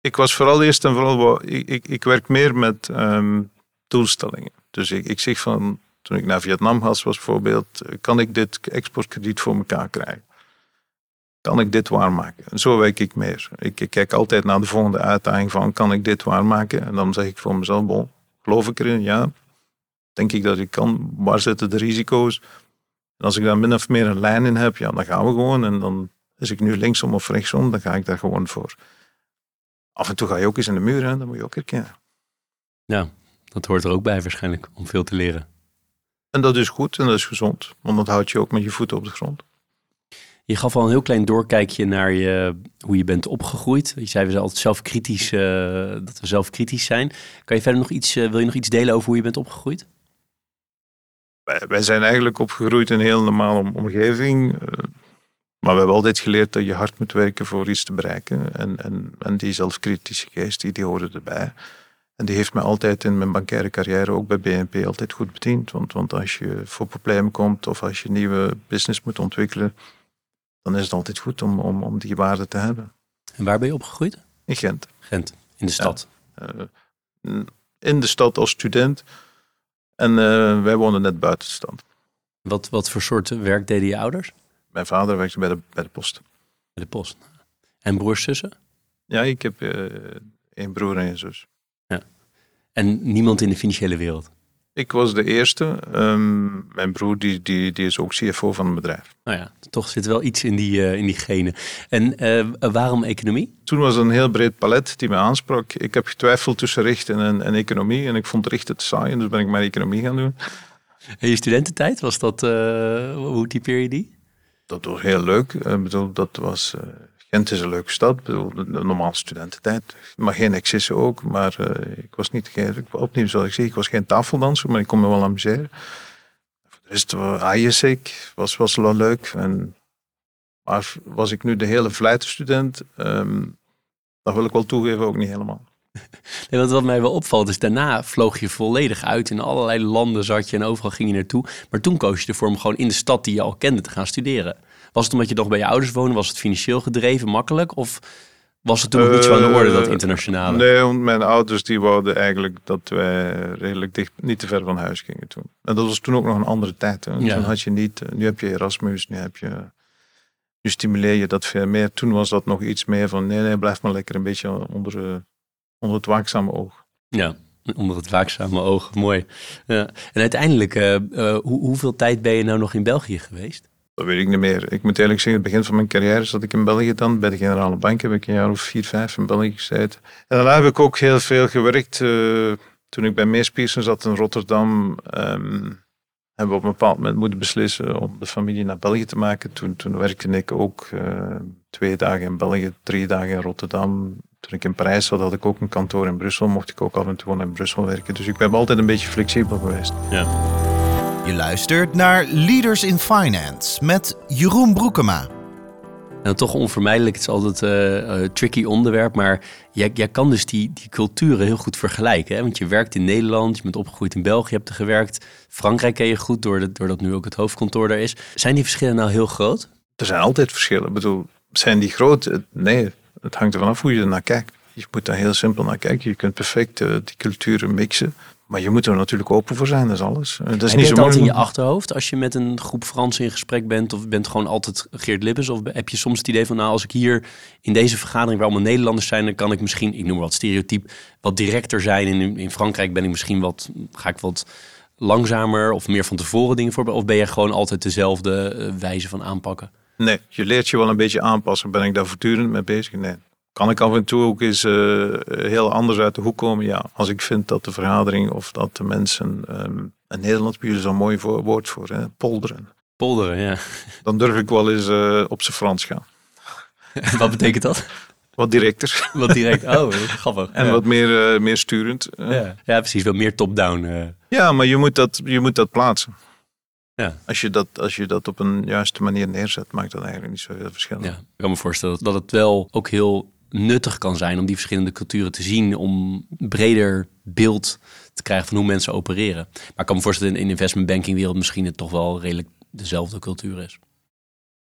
ik was vooral eerst en vooral, ik, ik, ik werk meer met um, doelstellingen. Dus ik, ik zeg van, toen ik naar Vietnam was, was bijvoorbeeld, kan ik dit exportkrediet voor elkaar krijgen? Kan ik dit waarmaken? En zo werk ik meer. Ik, ik, kijk altijd naar de volgende uitdaging van, kan ik dit waarmaken? En dan zeg ik voor mezelf, bon, geloof ik erin? Ja. Denk ik dat ik kan? Waar zitten de risico's? En als ik daar min of meer een lijn in heb, ja, dan gaan we gewoon. En dan is ik nu linksom of rechtsom, dan ga ik daar gewoon voor. Af en toe ga je ook eens in de muur, hè? dat moet je ook herkennen. Ja, dat hoort er ook bij waarschijnlijk, om veel te leren. En dat is goed en dat is gezond, want dat houdt je ook met je voeten op de grond. Je gaf al een heel klein doorkijkje naar je, hoe je bent opgegroeid. Je zei we zijn altijd zelfkritisch, uh, dat we zelfkritisch zijn. Kan je verder nog iets, uh, wil je nog iets delen over hoe je bent opgegroeid? Wij, wij zijn eigenlijk opgegroeid in een heel normale omgeving. Uh, maar we hebben altijd geleerd dat je hard moet werken voor iets te bereiken. En, en, en die zelfkritische geest, die, die hoorde erbij. En die heeft me altijd in mijn bankaire carrière, ook bij BNP, altijd goed bediend. Want, want als je voor problemen komt of als je nieuwe business moet ontwikkelen, dan is het altijd goed om, om, om die waarde te hebben. En waar ben je opgegroeid? In Gent. Gent, in de stad? Ja, uh, in de stad als student. En uh, wij woonden net buiten de stad. Wat, wat voor soort werk deden je ouders? Mijn vader werkte bij de, bij de post. Bij de post. En broers, zussen? Ja, ik heb uh, één broer en een zus. Ja. En niemand in de financiële wereld? Ik was de eerste. Um, mijn broer die, die, die is ook CFO van een bedrijf. Nou ja, toch zit wel iets in die, uh, in die genen. En uh, waarom economie? Toen was het een heel breed palet die me aansprak. Ik heb getwijfeld tussen rechten en, en economie. En ik vond rechten te saai, dus ben ik maar economie gaan doen. En je studententijd, was dat, uh, hoe typeer je die? Dat was heel leuk. Ik bedoel, dat was, uh, Gent is een leuke stad. Ik bedoel, de, normale studententijd. Maar geen excessen ook. Maar uh, ik was niet, opnieuw zoals ik zeg, ik was geen tafeldanser, maar ik kon me wel amuseren. Voor de rest, ISIC was, was wel leuk. En, maar was ik nu de hele vlijterstudent, um, dat wil ik wel toegeven, ook niet helemaal. Nee, wat, wat mij wel opvalt is, daarna vloog je volledig uit. In allerlei landen zat je en overal ging je naartoe. Maar toen koos je ervoor om gewoon in de stad die je al kende te gaan studeren. Was het omdat je nog bij je ouders woonde? Was het financieel gedreven, makkelijk? Of was het toen nog niet zo aan de orde, dat internationale? Nee, want mijn ouders die wouden eigenlijk dat wij redelijk dicht, niet te ver van huis gingen toen. En dat was toen ook nog een andere tijd. Hè. Ja. Toen had je niet, nu heb je Erasmus, nu heb je... Nu stimuleer je dat veel meer. Toen was dat nog iets meer van, nee, nee, blijf maar lekker een beetje onder onder het waakzame oog. Ja, onder het waakzame oog. Mooi. Ja. En uiteindelijk, uh, uh, hoe, hoeveel tijd ben je nou nog in België geweest? Dat weet ik niet meer. Ik moet eerlijk zeggen, het begin van mijn carrière zat ik in België dan. Bij de Generale Bank heb ik een jaar of vier, vijf in België gezeten. En daarna heb ik ook heel veel gewerkt. Uh, toen ik bij Meespiersen zat in Rotterdam, um, hebben we op een bepaald moment moeten beslissen om de familie naar België te maken. Toen, toen werkte ik ook twee dagen in België, drie dagen in Rotterdam, toen ik in Parijs zat, had ik ook een kantoor in Brussel. Mocht ik ook af en toe in Brussel werken. Dus ik ben altijd een beetje flexibel geweest. Ja. Je luistert naar Leaders in Finance met Jeroen Broekema. Nou, toch onvermijdelijk. Het is altijd een uh, uh, tricky onderwerp. Maar jij, jij kan dus die, die culturen heel goed vergelijken. Hè? Want je werkt in Nederland, je bent opgegroeid in België, je hebt er gewerkt. Frankrijk ken je goed, doordat, doordat nu ook het hoofdkantoor daar is. Zijn die verschillen nou heel groot? Er zijn altijd verschillen. Ik bedoel, zijn die groot? Nee, het hangt ervan af hoe je er naar kijkt. Je moet daar heel simpel naar kijken. Je kunt perfect uh, die culturen mixen. Maar je moet er natuurlijk open voor zijn, dat is alles. Dat is niet zo altijd in je achterhoofd als je met een groep Fransen in gesprek bent? Of bent gewoon altijd Geert Lippes? Of heb je soms het idee van, nou, als ik hier in deze vergadering waar allemaal Nederlanders zijn, dan kan ik misschien, ik noem wat stereotyp, wat directer zijn. In, in Frankrijk ben ik misschien wat, ga ik wat langzamer of meer van tevoren dingen voor? Of ben je gewoon altijd dezelfde uh, wijze van aanpakken? Nee, je leert je wel een beetje aanpassen. Ben ik daar voortdurend mee bezig? Nee. Kan ik af en toe ook eens uh, heel anders uit de hoek komen? Ja, als ik vind dat de vergadering of dat de mensen... Um, in Nederland is zo'n mooi voor, woord voor, hè? polderen. Polderen, ja. Dan durf ik wel eens uh, op zijn Frans gaan. wat betekent dat? Wat directer. Wat direct, oh, grappig. En ja. wat meer, uh, meer sturend. Ja. ja, precies, wel meer top-down. Ja, maar je moet dat, je moet dat plaatsen. Ja. Als, je dat, als je dat op een juiste manier neerzet, maakt dat eigenlijk niet zoveel verschil. Ja, ik kan me voorstellen dat het wel ook heel nuttig kan zijn om die verschillende culturen te zien, om een breder beeld te krijgen van hoe mensen opereren. Maar ik kan me voorstellen in de investment banking wereld misschien het toch wel redelijk dezelfde cultuur is.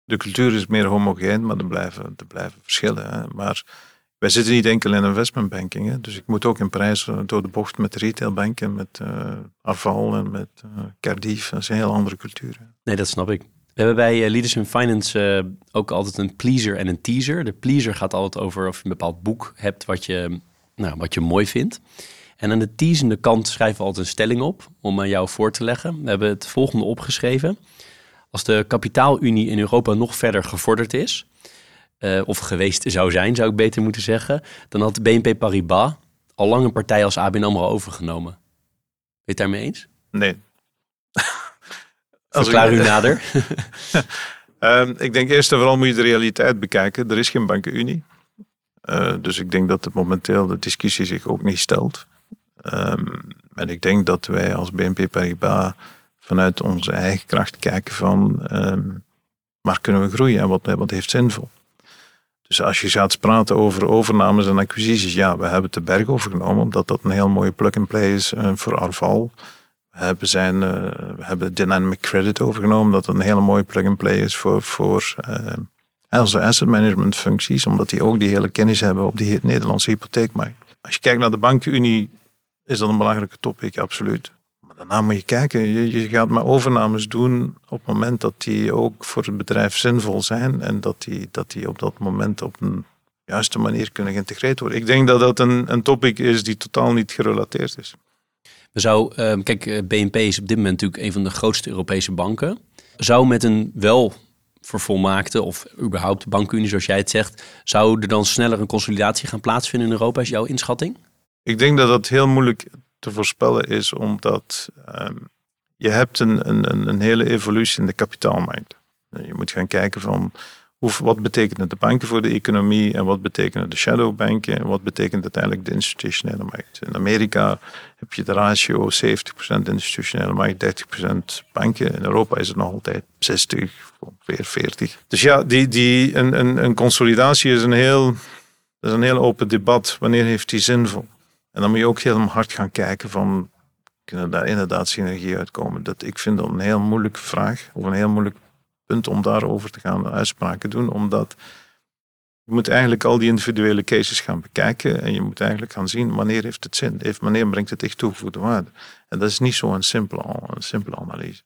De cultuur is meer homogeen, maar er blijven, er blijven verschillen. Hè. Maar wij zitten niet enkel in investment banking. Hè. Dus ik moet ook in prijs door de bocht met retailbanken, met uh, en met uh, Cardiff. Dat een heel andere cultuur. Hè. Nee, dat snap ik. We hebben bij Leaders in Finance ook altijd een pleaser en een teaser. De pleaser gaat altijd over of je een bepaald boek hebt wat je, nou, wat je mooi vindt. En aan de teasende kant schrijven we altijd een stelling op om aan jou voor te leggen. We hebben het volgende opgeschreven. Als de kapitaalunie in Europa nog verder gevorderd is, uh, of geweest zou zijn, zou ik beter moeten zeggen, dan had BNP Paribas al lang een partij als ABN AMRO overgenomen. Ben je het daarmee eens? Nee. Verklaar u nader. um, ik denk eerst en vooral moet je de realiteit bekijken. Er is geen bankenunie. Uh, dus ik denk dat het momenteel de discussie zich ook niet stelt. Um, en ik denk dat wij als BNP Paribas vanuit onze eigen kracht kijken van um, waar kunnen we groeien en wat, wat heeft zinvol. Dus als je gaat praten over overnames en acquisities, ja, we hebben de berg overgenomen, omdat dat een heel mooie plug-and-play is uh, voor Arval. We hebben, zijn, we hebben Dynamic Credit overgenomen, dat een hele mooie plug-and-play is voor, voor onze asset management functies, omdat die ook die hele kennis hebben op die Nederlandse hypotheekmarkt. Als je kijkt naar de bankenunie, is dat een belangrijke topic, absoluut. Maar daarna moet je kijken, je, je gaat maar overnames doen op het moment dat die ook voor het bedrijf zinvol zijn en dat die, dat die op dat moment op een juiste manier kunnen geïntegreerd worden. Ik denk dat dat een, een topic is die totaal niet gerelateerd is. We zou, uh, kijk, BNP is op dit moment natuurlijk een van de grootste Europese banken. Zou met een wel vervolmaakte of überhaupt bankunie, zoals jij het zegt, zou er dan sneller een consolidatie gaan plaatsvinden in Europa, is jouw inschatting? Ik denk dat dat heel moeilijk te voorspellen is, omdat um, je hebt een, een, een hele evolutie in de kapitaalmarkt. Je moet gaan kijken van hoe, wat betekenen de banken voor de economie en wat betekenen de shadowbanken en wat betekent uiteindelijk de institutionele markt. In Amerika heb je de ratio 70% institutionele markt, 30% banken. In Europa is het nog altijd 60, ongeveer 40. Dus ja, die, die, een, een, een consolidatie is een heel, is een heel open debat. Wanneer heeft die zinvol? En dan moet je ook heel hard gaan kijken van, kunnen daar inderdaad synergie uitkomen? Dat, ik vind dat een heel moeilijke vraag, of een heel moeilijk punt om daarover te gaan uitspraken doen, omdat je moet eigenlijk al die individuele cases gaan bekijken en je moet eigenlijk gaan zien wanneer heeft het zin, heeft, wanneer brengt het echt toegevoegde waarde. En dat is niet zo'n simpele, een simpele analyse.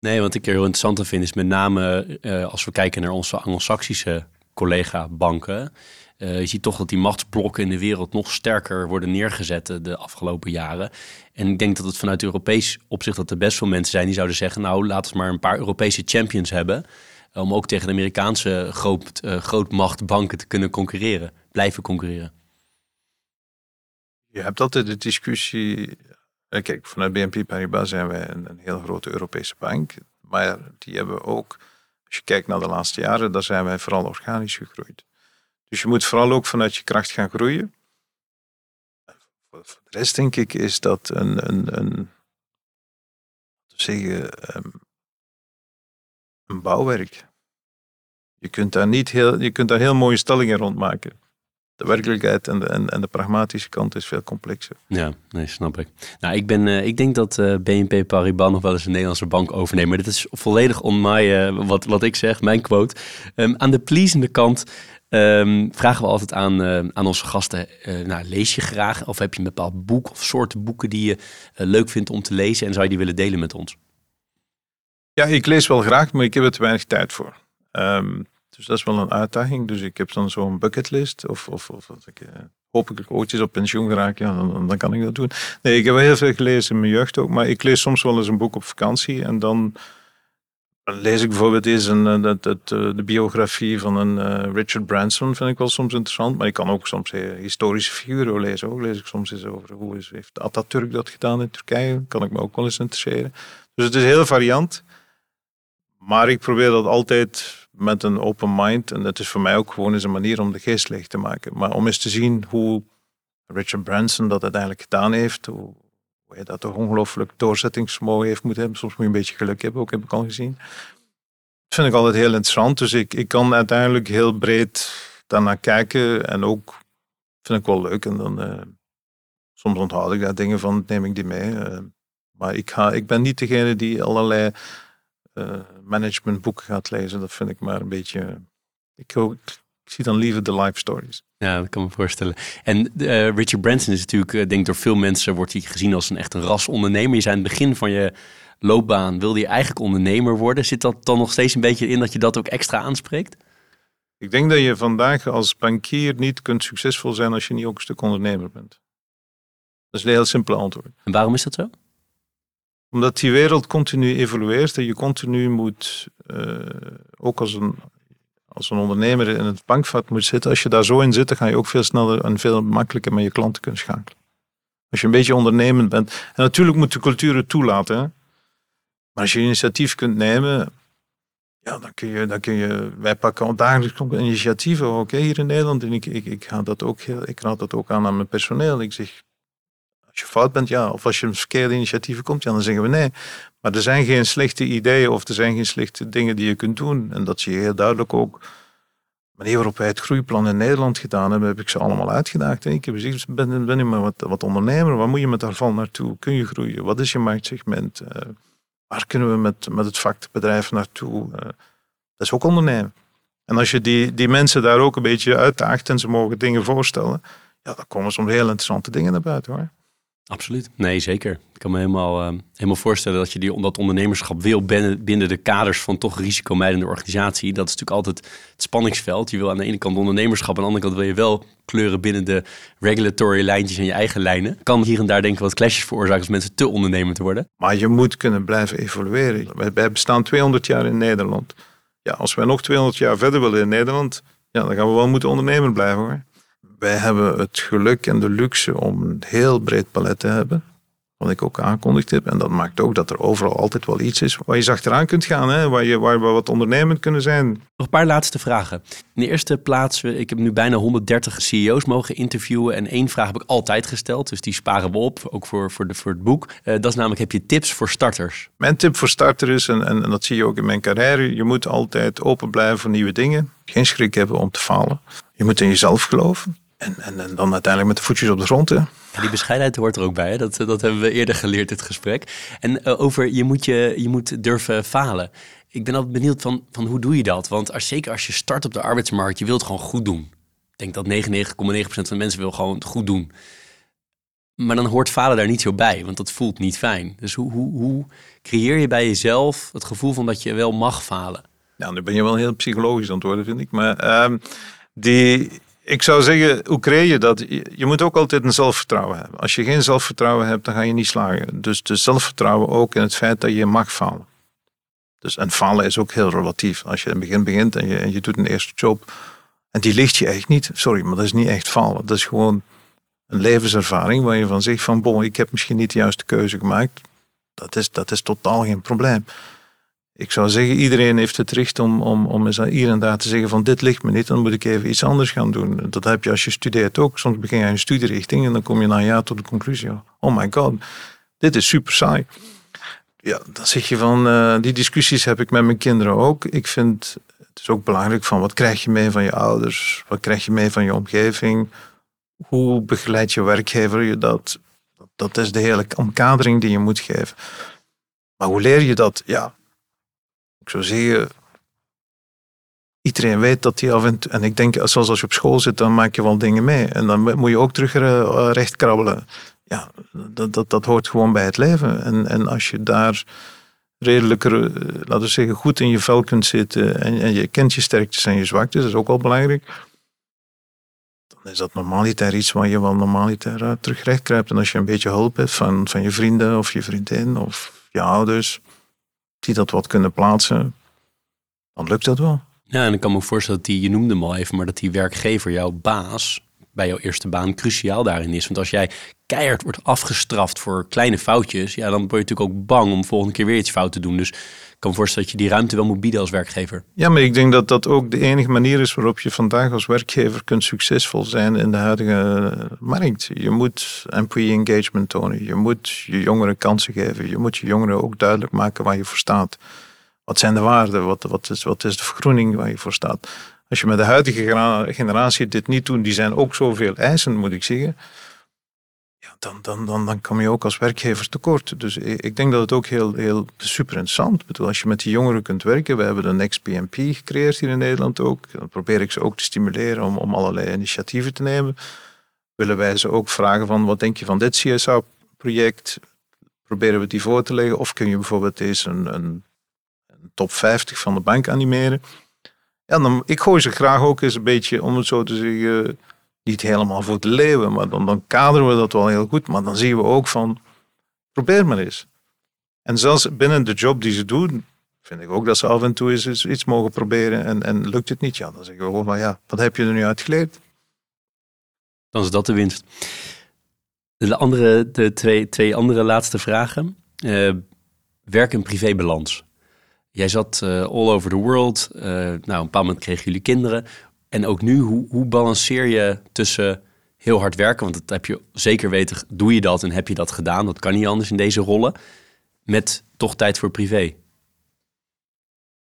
Nee, wat ik heel interessant vind is met name uh, als we kijken naar onze anglo-saxische collega-banken. Uh, je ziet toch dat die machtsblokken in de wereld nog sterker worden neergezet de afgelopen jaren. En ik denk dat het vanuit Europees opzicht dat er best veel mensen zijn die zouden zeggen... nou, laten we maar een paar Europese champions hebben... om ook tegen de Amerikaanse groot, uh, grootmachtbanken te kunnen concurreren. Blijven concurreren. Je hebt altijd de discussie... Kijk, vanuit BNP Paribas zijn wij een, een heel grote Europese bank. Maar die hebben ook, als je kijkt naar de laatste jaren... daar zijn wij vooral organisch gegroeid. Dus je moet vooral ook vanuit je kracht gaan groeien. Voor de rest denk ik is dat een, een, een zeggen, um, een bouwwerk. Je kunt daar niet heel, je kunt daar heel mooie stellingen rond maken. De werkelijkheid en de, en, de pragmatische kant is veel complexer. Ja, nee, snap ik. Nou, ik, ben, uh, ik denk dat uh, BNP Paribas nog wel eens een Nederlandse bank overneemt. Maar dit is volledig on my, uh, wat, wat ik zeg, mijn quote. Um, aan de pleasende kant Um, vragen we altijd aan, uh, aan onze gasten, uh, nou, lees je graag of heb je een bepaald boek of soorten boeken die je uh, leuk vindt om te lezen en zou je die willen delen met ons? Ja, ik lees wel graag, maar ik heb er te weinig tijd voor. Um, dus dat is wel een uitdaging. Dus ik heb dan zo'n bucketlist of, of, of als ik hopelijk ooit eens op pensioen geraak, ja, dan, dan, kan ik dat doen. Nee, ik heb heel veel gelezen in mijn jeugd ook, maar ik lees soms wel eens een boek op vakantie en dan lees ik bijvoorbeeld eens een, eh, eh, de biografie van een uh, Richard Branson, vind ik wel soms interessant. Maar ik kan ook soms historische figuren lezen. Ook lees ik soms eens over hoe is, heeft Atatürk dat gedaan in Turkije. Kan ik me ook wel eens interesseren. Dus het is heel variant. Maar ik probeer dat altijd met een open mind. En dat is voor mij ook gewoon een manier om de geest leeg te maken. Maar om eens te zien hoe Richard Branson dat uiteindelijk gedaan heeft. Hoe dat toch ongelooflijk doorzettingsvermogen heeft moeten hebben. Soms moet je een beetje geluk hebben, ook heb ik al gezien. Dat vind ik altijd heel interessant. Dus ik, ik kan uiteindelijk heel breed daarnaar kijken. En ook vind ik wel leuk. En dan uh, soms onthoud ik daar dingen van, neem ik die mee. Uh, maar ik, ga, ik ben niet degene die allerlei uh, managementboeken gaat lezen. Dat vind ik maar een beetje. Ik, ik zie dan liever de life stories. Ja, dat kan me voorstellen. En uh, Richard Branson is natuurlijk, uh, denk door veel mensen wordt hij gezien als een echt een ras ondernemer. Je zei aan het begin van je loopbaan wilde je eigenlijk ondernemer worden. Zit dat dan nog steeds een beetje in dat je dat ook extra aanspreekt? Ik denk dat je vandaag als bankier niet kunt succesvol zijn als je niet ook een stuk ondernemer bent. Dat is een heel simpele antwoord. En waarom is dat zo? Omdat die wereld continu evolueert en je continu moet, uh, ook als een als een ondernemer in het bankvat moet zitten, als je daar zo in zit, dan ga je ook veel sneller en veel makkelijker met je klanten kunnen schakelen. Als je een beetje ondernemend bent. En natuurlijk moet de cultuur het toelaten. Maar als je initiatief kunt nemen, ja, dan kun je, dan kun je wij pakken dagelijks initiatieven ook hier in Nederland. En ik, ik, ik, ga dat ook ik raad dat ook aan aan mijn personeel. Ik zeg, als je fout bent, ja, of als je een verkeerde initiatieven komt, ja, dan zeggen we nee. Maar er zijn geen slechte ideeën of er zijn geen slechte dingen die je kunt doen. En dat zie je heel duidelijk ook. Wanneer waarop wij het groeiplan in Nederland gedaan hebben, heb ik ze allemaal uitgedaagd. Ik heb gezegd, ben, ben je maar wat, wat ondernemer, waar moet je met daarvan naartoe? Kun je groeien? Wat is je marktsegment? Uh, waar kunnen we met, met het vakbedrijf naartoe? Uh, dat is ook ondernemen. En als je die, die mensen daar ook een beetje uitdaagt en ze mogen dingen voorstellen, ja, dan komen soms heel interessante dingen naar buiten hoor. Absoluut. Nee, zeker. Ik kan me helemaal, uh, helemaal voorstellen dat je die, dat ondernemerschap wil binnen, binnen de kaders van toch risicomijdende organisatie. Dat is natuurlijk altijd het spanningsveld. Je wil aan de ene kant ondernemerschap, aan de andere kant wil je wel kleuren binnen de regulatory lijntjes en je eigen lijnen. Kan hier en daar denk ik wat clashes veroorzaken als mensen te ondernemend worden. Maar je moet kunnen blijven evolueren. Wij bestaan 200 jaar in Nederland. Ja, als wij nog 200 jaar verder willen in Nederland, ja, dan gaan we wel moeten ondernemer blijven hoor wij hebben het geluk en de luxe om een heel breed palet te hebben. Wat ik ook aankondigd heb. En dat maakt ook dat er overal altijd wel iets is waar je achteraan kunt gaan. Hè? Waar, je, waar we wat ondernemend kunnen zijn. Nog een paar laatste vragen. In de eerste plaats, ik heb nu bijna 130 CEO's mogen interviewen. En één vraag heb ik altijd gesteld. Dus die sparen we op, ook voor, voor, de, voor het boek. Uh, dat is namelijk, heb je tips voor starters? Mijn tip voor starters is, en, en, en dat zie je ook in mijn carrière. Je moet altijd open blijven voor nieuwe dingen. Geen schrik hebben om te falen. Je moet in jezelf geloven. En, en, en, dan uiteindelijk met de voetjes op de grond. Hè. Ja, die bescheidenheid hoort er ook bij. Hè? Dat, dat hebben we eerder geleerd, dit gesprek. En uh, over je moet, je, je moet durven falen. Ik ben altijd benieuwd van, van hoe doe je dat? Want als, zeker als je start op de arbeidsmarkt, je wilt gewoon goed doen. Ik denk dat 99,9% van de mensen wil gewoon goed doen. Maar dan hoort falen daar niet zo bij, want dat voelt niet fijn. Dus hoe, hoe, hoe creëer je bij jezelf het gevoel van dat je wel mag falen? Nou, nu ben je wel heel psychologisch aan het worden, vind ik. Maar uh, die, ik zou zeggen, hoe creëer je dat? Je moet ook altijd een zelfvertrouwen hebben. Als je geen zelfvertrouwen hebt, dan ga je niet slagen. Dus de zelfvertrouwen ook in het feit dat je mag falen. Dus, en falen is ook heel relatief. Als je in het begin begint en je, en je doet een eerste job en die ligt je echt niet. Sorry, maar dat is niet echt falen. Dat is gewoon een levenservaring waar je van zegt van, bon, ik heb misschien niet de juiste keuze gemaakt. Dat is, dat is totaal geen probleem ik zou zeggen, iedereen heeft het recht om, om, om eens hier en daar te zeggen van dit ligt me niet, dan moet ik even iets anders gaan doen. Dat heb je als je studeert ook. Soms begin je een studierichting en dan kom je na een jaar tot de conclusie, oh my god, dit is super saai. Ja, dan zeg je van, uh, die discussies heb ik met mijn kinderen ook. Ik vind, het is ook belangrijk van, wat krijg je mee van je ouders? Wat krijg je mee van je omgeving? Hoe begeleid je werkgever je dat? Dat is de hele omkadering die je moet geven. Maar hoe leer je dat? Ja, ik zou zeggen, iedereen weet dat hij af en toe, en ik denk, zoals als je op school zit, dan maak je wel dingen mee. En dan moet je ook terug uh, recht krabbelen. Ja, dat, dat, dat hoort gewoon bij het leven. En, en als je daar redelijk, eh, laten we zeggen, goed in je vel kunt zitten en, en je kent je sterktes en je zwaktes, dat is ook wel belangrijk. Dan is dat normaliter iets waar je wel normaliter terug recht krijgt. En als je een beetje hulp hebt van, van je vrienden of je vriendin of je ouders, die dat wat kunnen plaatsen, dan lukt dat wel. Ja, en ik kan me voorstellen dat die, je noemde hem al even, maar dat die werkgever, jouw baas, bij jouw eerste baan cruciaal daarin is. Want als jij keihard wordt afgestraft voor kleine foutjes, ja, dan word je natuurlijk ook bang om volgende keer weer iets fout te doen. Dus kan me voorstellen dat je die ruimte wel moet bieden als werkgever. Ja, maar ik denk dat dat ook de enige manier is waarop je vandaag als werkgever kunt succesvol zijn in de huidige markt. Je moet employee engagement tonen, je moet je jongeren kansen geven, je moet je jongeren ook duidelijk maken waar je voor staat. Wat zijn de waarden? Wat, wat, is, wat is de vergroening waar je voor staat? Als je met de huidige generatie dit niet doet, die zijn ook zoveel eisen, moet ik zeggen. Ja, dan, dan, dan, dan kom je ook als werkgever tekort. Dus ik denk dat het ook heel, heel super interessant is. Als je met die jongeren kunt werken, we hebben de Next PMP gecreëerd hier in Nederland ook. Dan probeer ik ze ook te stimuleren om, om allerlei initiatieven te nemen. Willen wij ze ook vragen van, wat denk je van dit CSA-project? Proberen we die voor te leggen? Of kun je bijvoorbeeld deze een, een top 50 van de bank animeren. Ja, dan, ik gooi ze graag ook eens een beetje, om het zo te zeggen, niet helemaal voor de leeuwen, maar dan, dan kaderen we dat wel heel goed. Maar dan zien we ook van, probeer maar eens. En zelfs binnen de job die ze doen, vind ik ook dat ze af en toe eens iets mogen proberen. En, en lukt het niet, ja, dan zeggen we gewoon van ja, wat heb je er nu uit geleerd? Dan is dat de winst. De, andere, de twee, twee andere laatste vragen. Uh, werk- en privébalans. Jij zat uh, all over the world. Uh, nou, een bepaald moment kregen jullie kinderen. En ook nu, hoe, hoe balanceer je tussen heel hard werken, want dat heb je zeker weten, doe je dat en heb je dat gedaan, dat kan niet anders in deze rollen, met toch tijd voor privé?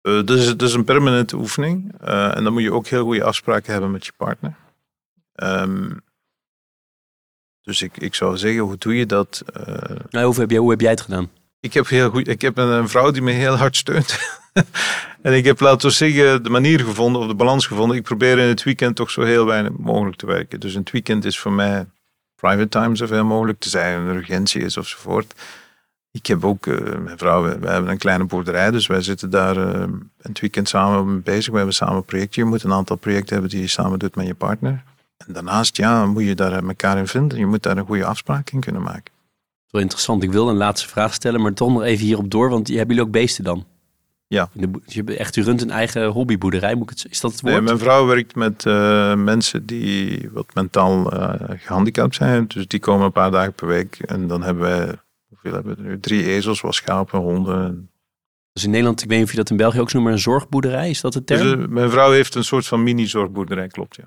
Uh, dus het is een permanente oefening en dan moet je ook heel goede afspraken hebben met je partner. Um, dus ik, ik zou zeggen, hoe doe je dat? nou, hoe, heb jij, hoe heb jij het gedaan? Ik heb, heel goed, ik heb een vrouw die me heel hard steunt. en ik heb, laten we zeggen, de manier gevonden of de balans gevonden. Ik probeer in het weekend toch zo heel weinig mogelijk te werken. Dus het weekend is voor mij private time zoveel mogelijk. Tenzij er een urgentie is ofzovoort. Ik heb ook, uh, mijn vrouw, we, hebben een kleine boerderij, dus wij zitten daar uh, in het weekend samen bezig. We hebben samen een projectje. Je moet een aantal projecten hebben die je samen doet met je partner. En daarnaast, ja, moet je daar elkaar in vinden. Je moet daar een goede afspraak in kunnen maken wel interessant. Ik wil een laatste vraag stellen, maar toch nog even hierop door. Want hebben jullie ook beesten dan? Ja. Je echt, u runt een eigen hobbyboerderij, moet ik het, is dat het woord? Nee, mijn vrouw werkt met uh, mensen die wat mentaal uh, gehandicapt zijn. Dus die komen een paar dagen per week. En dan hebben wij, hoeveel hebben we nu? Drie ezels, wat schapen, honden. Dus in Nederland, ik weet niet of je dat in België ook zo noemt, maar een zorgboerderij, is dat het term? Dus, uh, mijn vrouw heeft een soort van mini-zorgboerderij, klopt ja.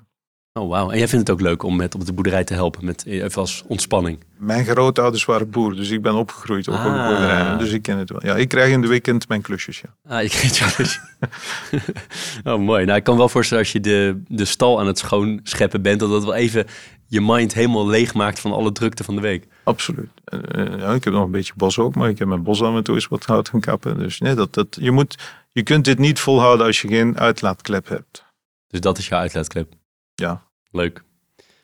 Oh, wauw. En jij vindt het ook leuk om met op de boerderij te helpen, met, even als ontspanning? Mijn grootouders waren boer, dus ik ben opgegroeid op een boerderij. Dus ik ken het wel. Ja, ik krijg in de weekend mijn klusjes, ja. Ah, je krijgt je klusjes. oh, mooi. Nou, ik kan wel voorstellen als je de, de stal aan het schoonscheppen bent, dat dat wel even je mind helemaal leeg maakt van alle drukte van de week. Absoluut. Uh, ja, ik heb nog een beetje bos ook, maar ik heb mijn bos aan en toe eens wat hout gaan kappen. Dus nee, dat, dat, je, moet, je kunt dit niet volhouden als je geen uitlaatklep hebt. Dus dat is jouw uitlaatklep? Ja. Leuk.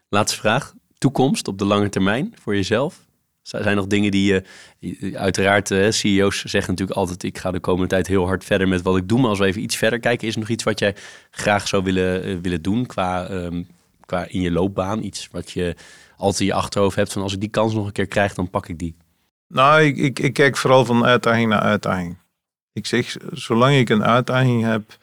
Laatste vraag. Toekomst op de lange termijn voor jezelf? Zijn er nog dingen die je, uiteraard, uh, CEO's zeggen natuurlijk altijd, ik ga de komende tijd heel hard verder met wat ik doe. Maar als we even iets verder kijken, is er nog iets wat jij graag zou willen, uh, willen doen qua, um, qua in je loopbaan? Iets wat je altijd in je achterhoofd hebt van als ik die kans nog een keer krijg, dan pak ik die. Nou, ik, ik, ik kijk vooral van uitdaging naar uitdaging. Ik zeg, zolang ik een uitdaging heb,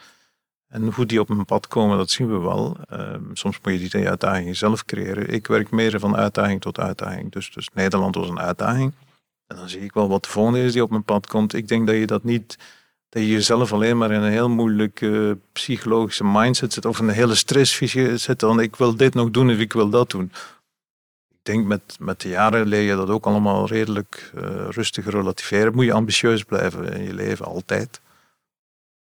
en hoe die op mijn pad komen, dat zien we wel. Ehm, soms moet je die uitdagingen zelf creëren. Ik werk meer van uitdaging tot uitdaging. Dus, dus Nederland was een uitdaging. En dan zie ik wel wat de volgende is die op mijn pad komt. Ik denk dat je dat niet, dat je jezelf alleen maar in een heel moeilijke psychologische mindset zit. Of een hele stressvisie zit. Dan ik wil dit nog doen of ik wil dat doen. Ik denk met, met de jaren leer je dat ook allemaal redelijk uh, rustig relativeren. Moet je ambitieus blijven in je leven, altijd.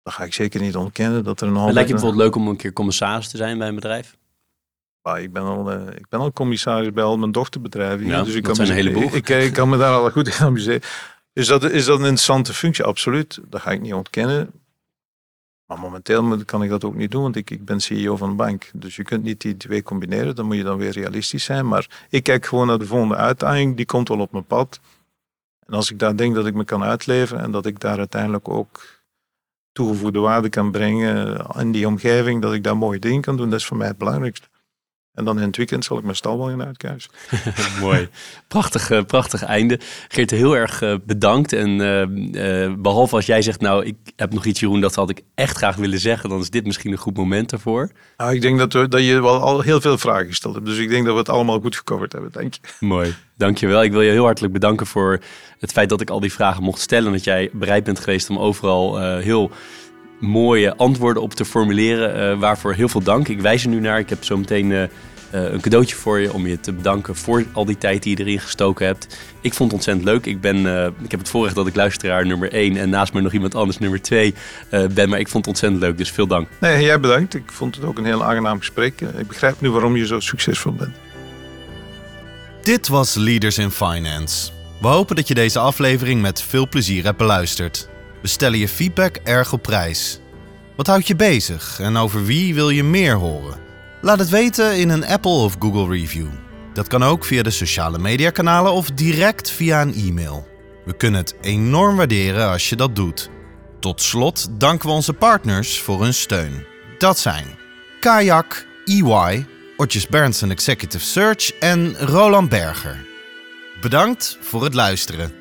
Dat ga ik zeker niet ontkennen. Dat er een lijkt je bijvoorbeeld leuk om een keer commissaris te zijn bij een bedrijf? Ah, ik, ben al, uh, ik ben al commissaris bij al mijn dochterbedrijven. Ja, dus ik kan, me. Ik, ik, kan me daar al goed in amuseren. Is dat, is dat een interessante functie? Absoluut. Dat ga ik niet ontkennen. Maar momenteel kan ik dat ook niet doen, want ik, ik ben CEO van een bank. Dus je kunt niet die twee combineren. Dan moet je dan weer realistisch zijn. Maar ik kijk gewoon naar de volgende uitdaging. Die komt wel op mijn pad. En als ik daar denk dat ik me kan uitleven en dat ik daar uiteindelijk ook toegevoegde waarde kan brengen in die omgeving, dat ik daar mooie dingen kan doen, dat is voor mij het belangrijkste. En dan in het weekend zal ik mijn stalwagen uitkuisen. Mooi. Prachtig, eh, prachtig einde. Geert, heel erg uh, bedankt. En uh, behalve als jij zegt, nou, ik heb nog iets, Jeroen, dat had ik echt graag willen zeggen, dan is dit misschien een goed moment daarvoor. Nou, ik denk dat, we, dat je wel al heel veel vragen gesteld hebt. Dus ik denk dat we het allemaal goed gecoverd hebben, denk je. Mooi. Dankjewel. Ik wil je heel hartelijk bedanken voor het feit dat ik al die vragen mocht stellen. En dat jij bereid bent geweest om overal heel mooie antwoorden op te formuleren. Uh, waarvoor heel veel dank. Ik wijs er nu naar. Ik heb zo meteen uh, een cadeautje voor je om je te bedanken voor al die tijd die je erin gestoken hebt. Ik vond het ontzettend leuk. Ik, ben, uh, ik heb het voorrecht dat ik luisteraar nummer 1 en naast me nog iemand anders nummer 2 ben. Maar ik vond het ontzettend leuk, dus veel dank. Nee, jij bedankt. Ik vond het ook een heel aangenaam gesprek. Ik begrijp nu waarom je zo succesvol bent. Dit was Leaders in Finance. We hopen dat je deze aflevering met veel plezier hebt beluisterd. We stellen je feedback erg op prijs. Wat houdt je bezig en over wie wil je meer horen? Laat het weten in een Apple of Google review. Dat kan ook via de sociale mediakanalen of direct via een e-mail. We kunnen het enorm waarderen als je dat doet. Tot slot danken we onze partners voor hun steun. Dat zijn Kayak, EY, Otjes Berndsen Executive Search en Roland Berger. Bedankt voor het luisteren.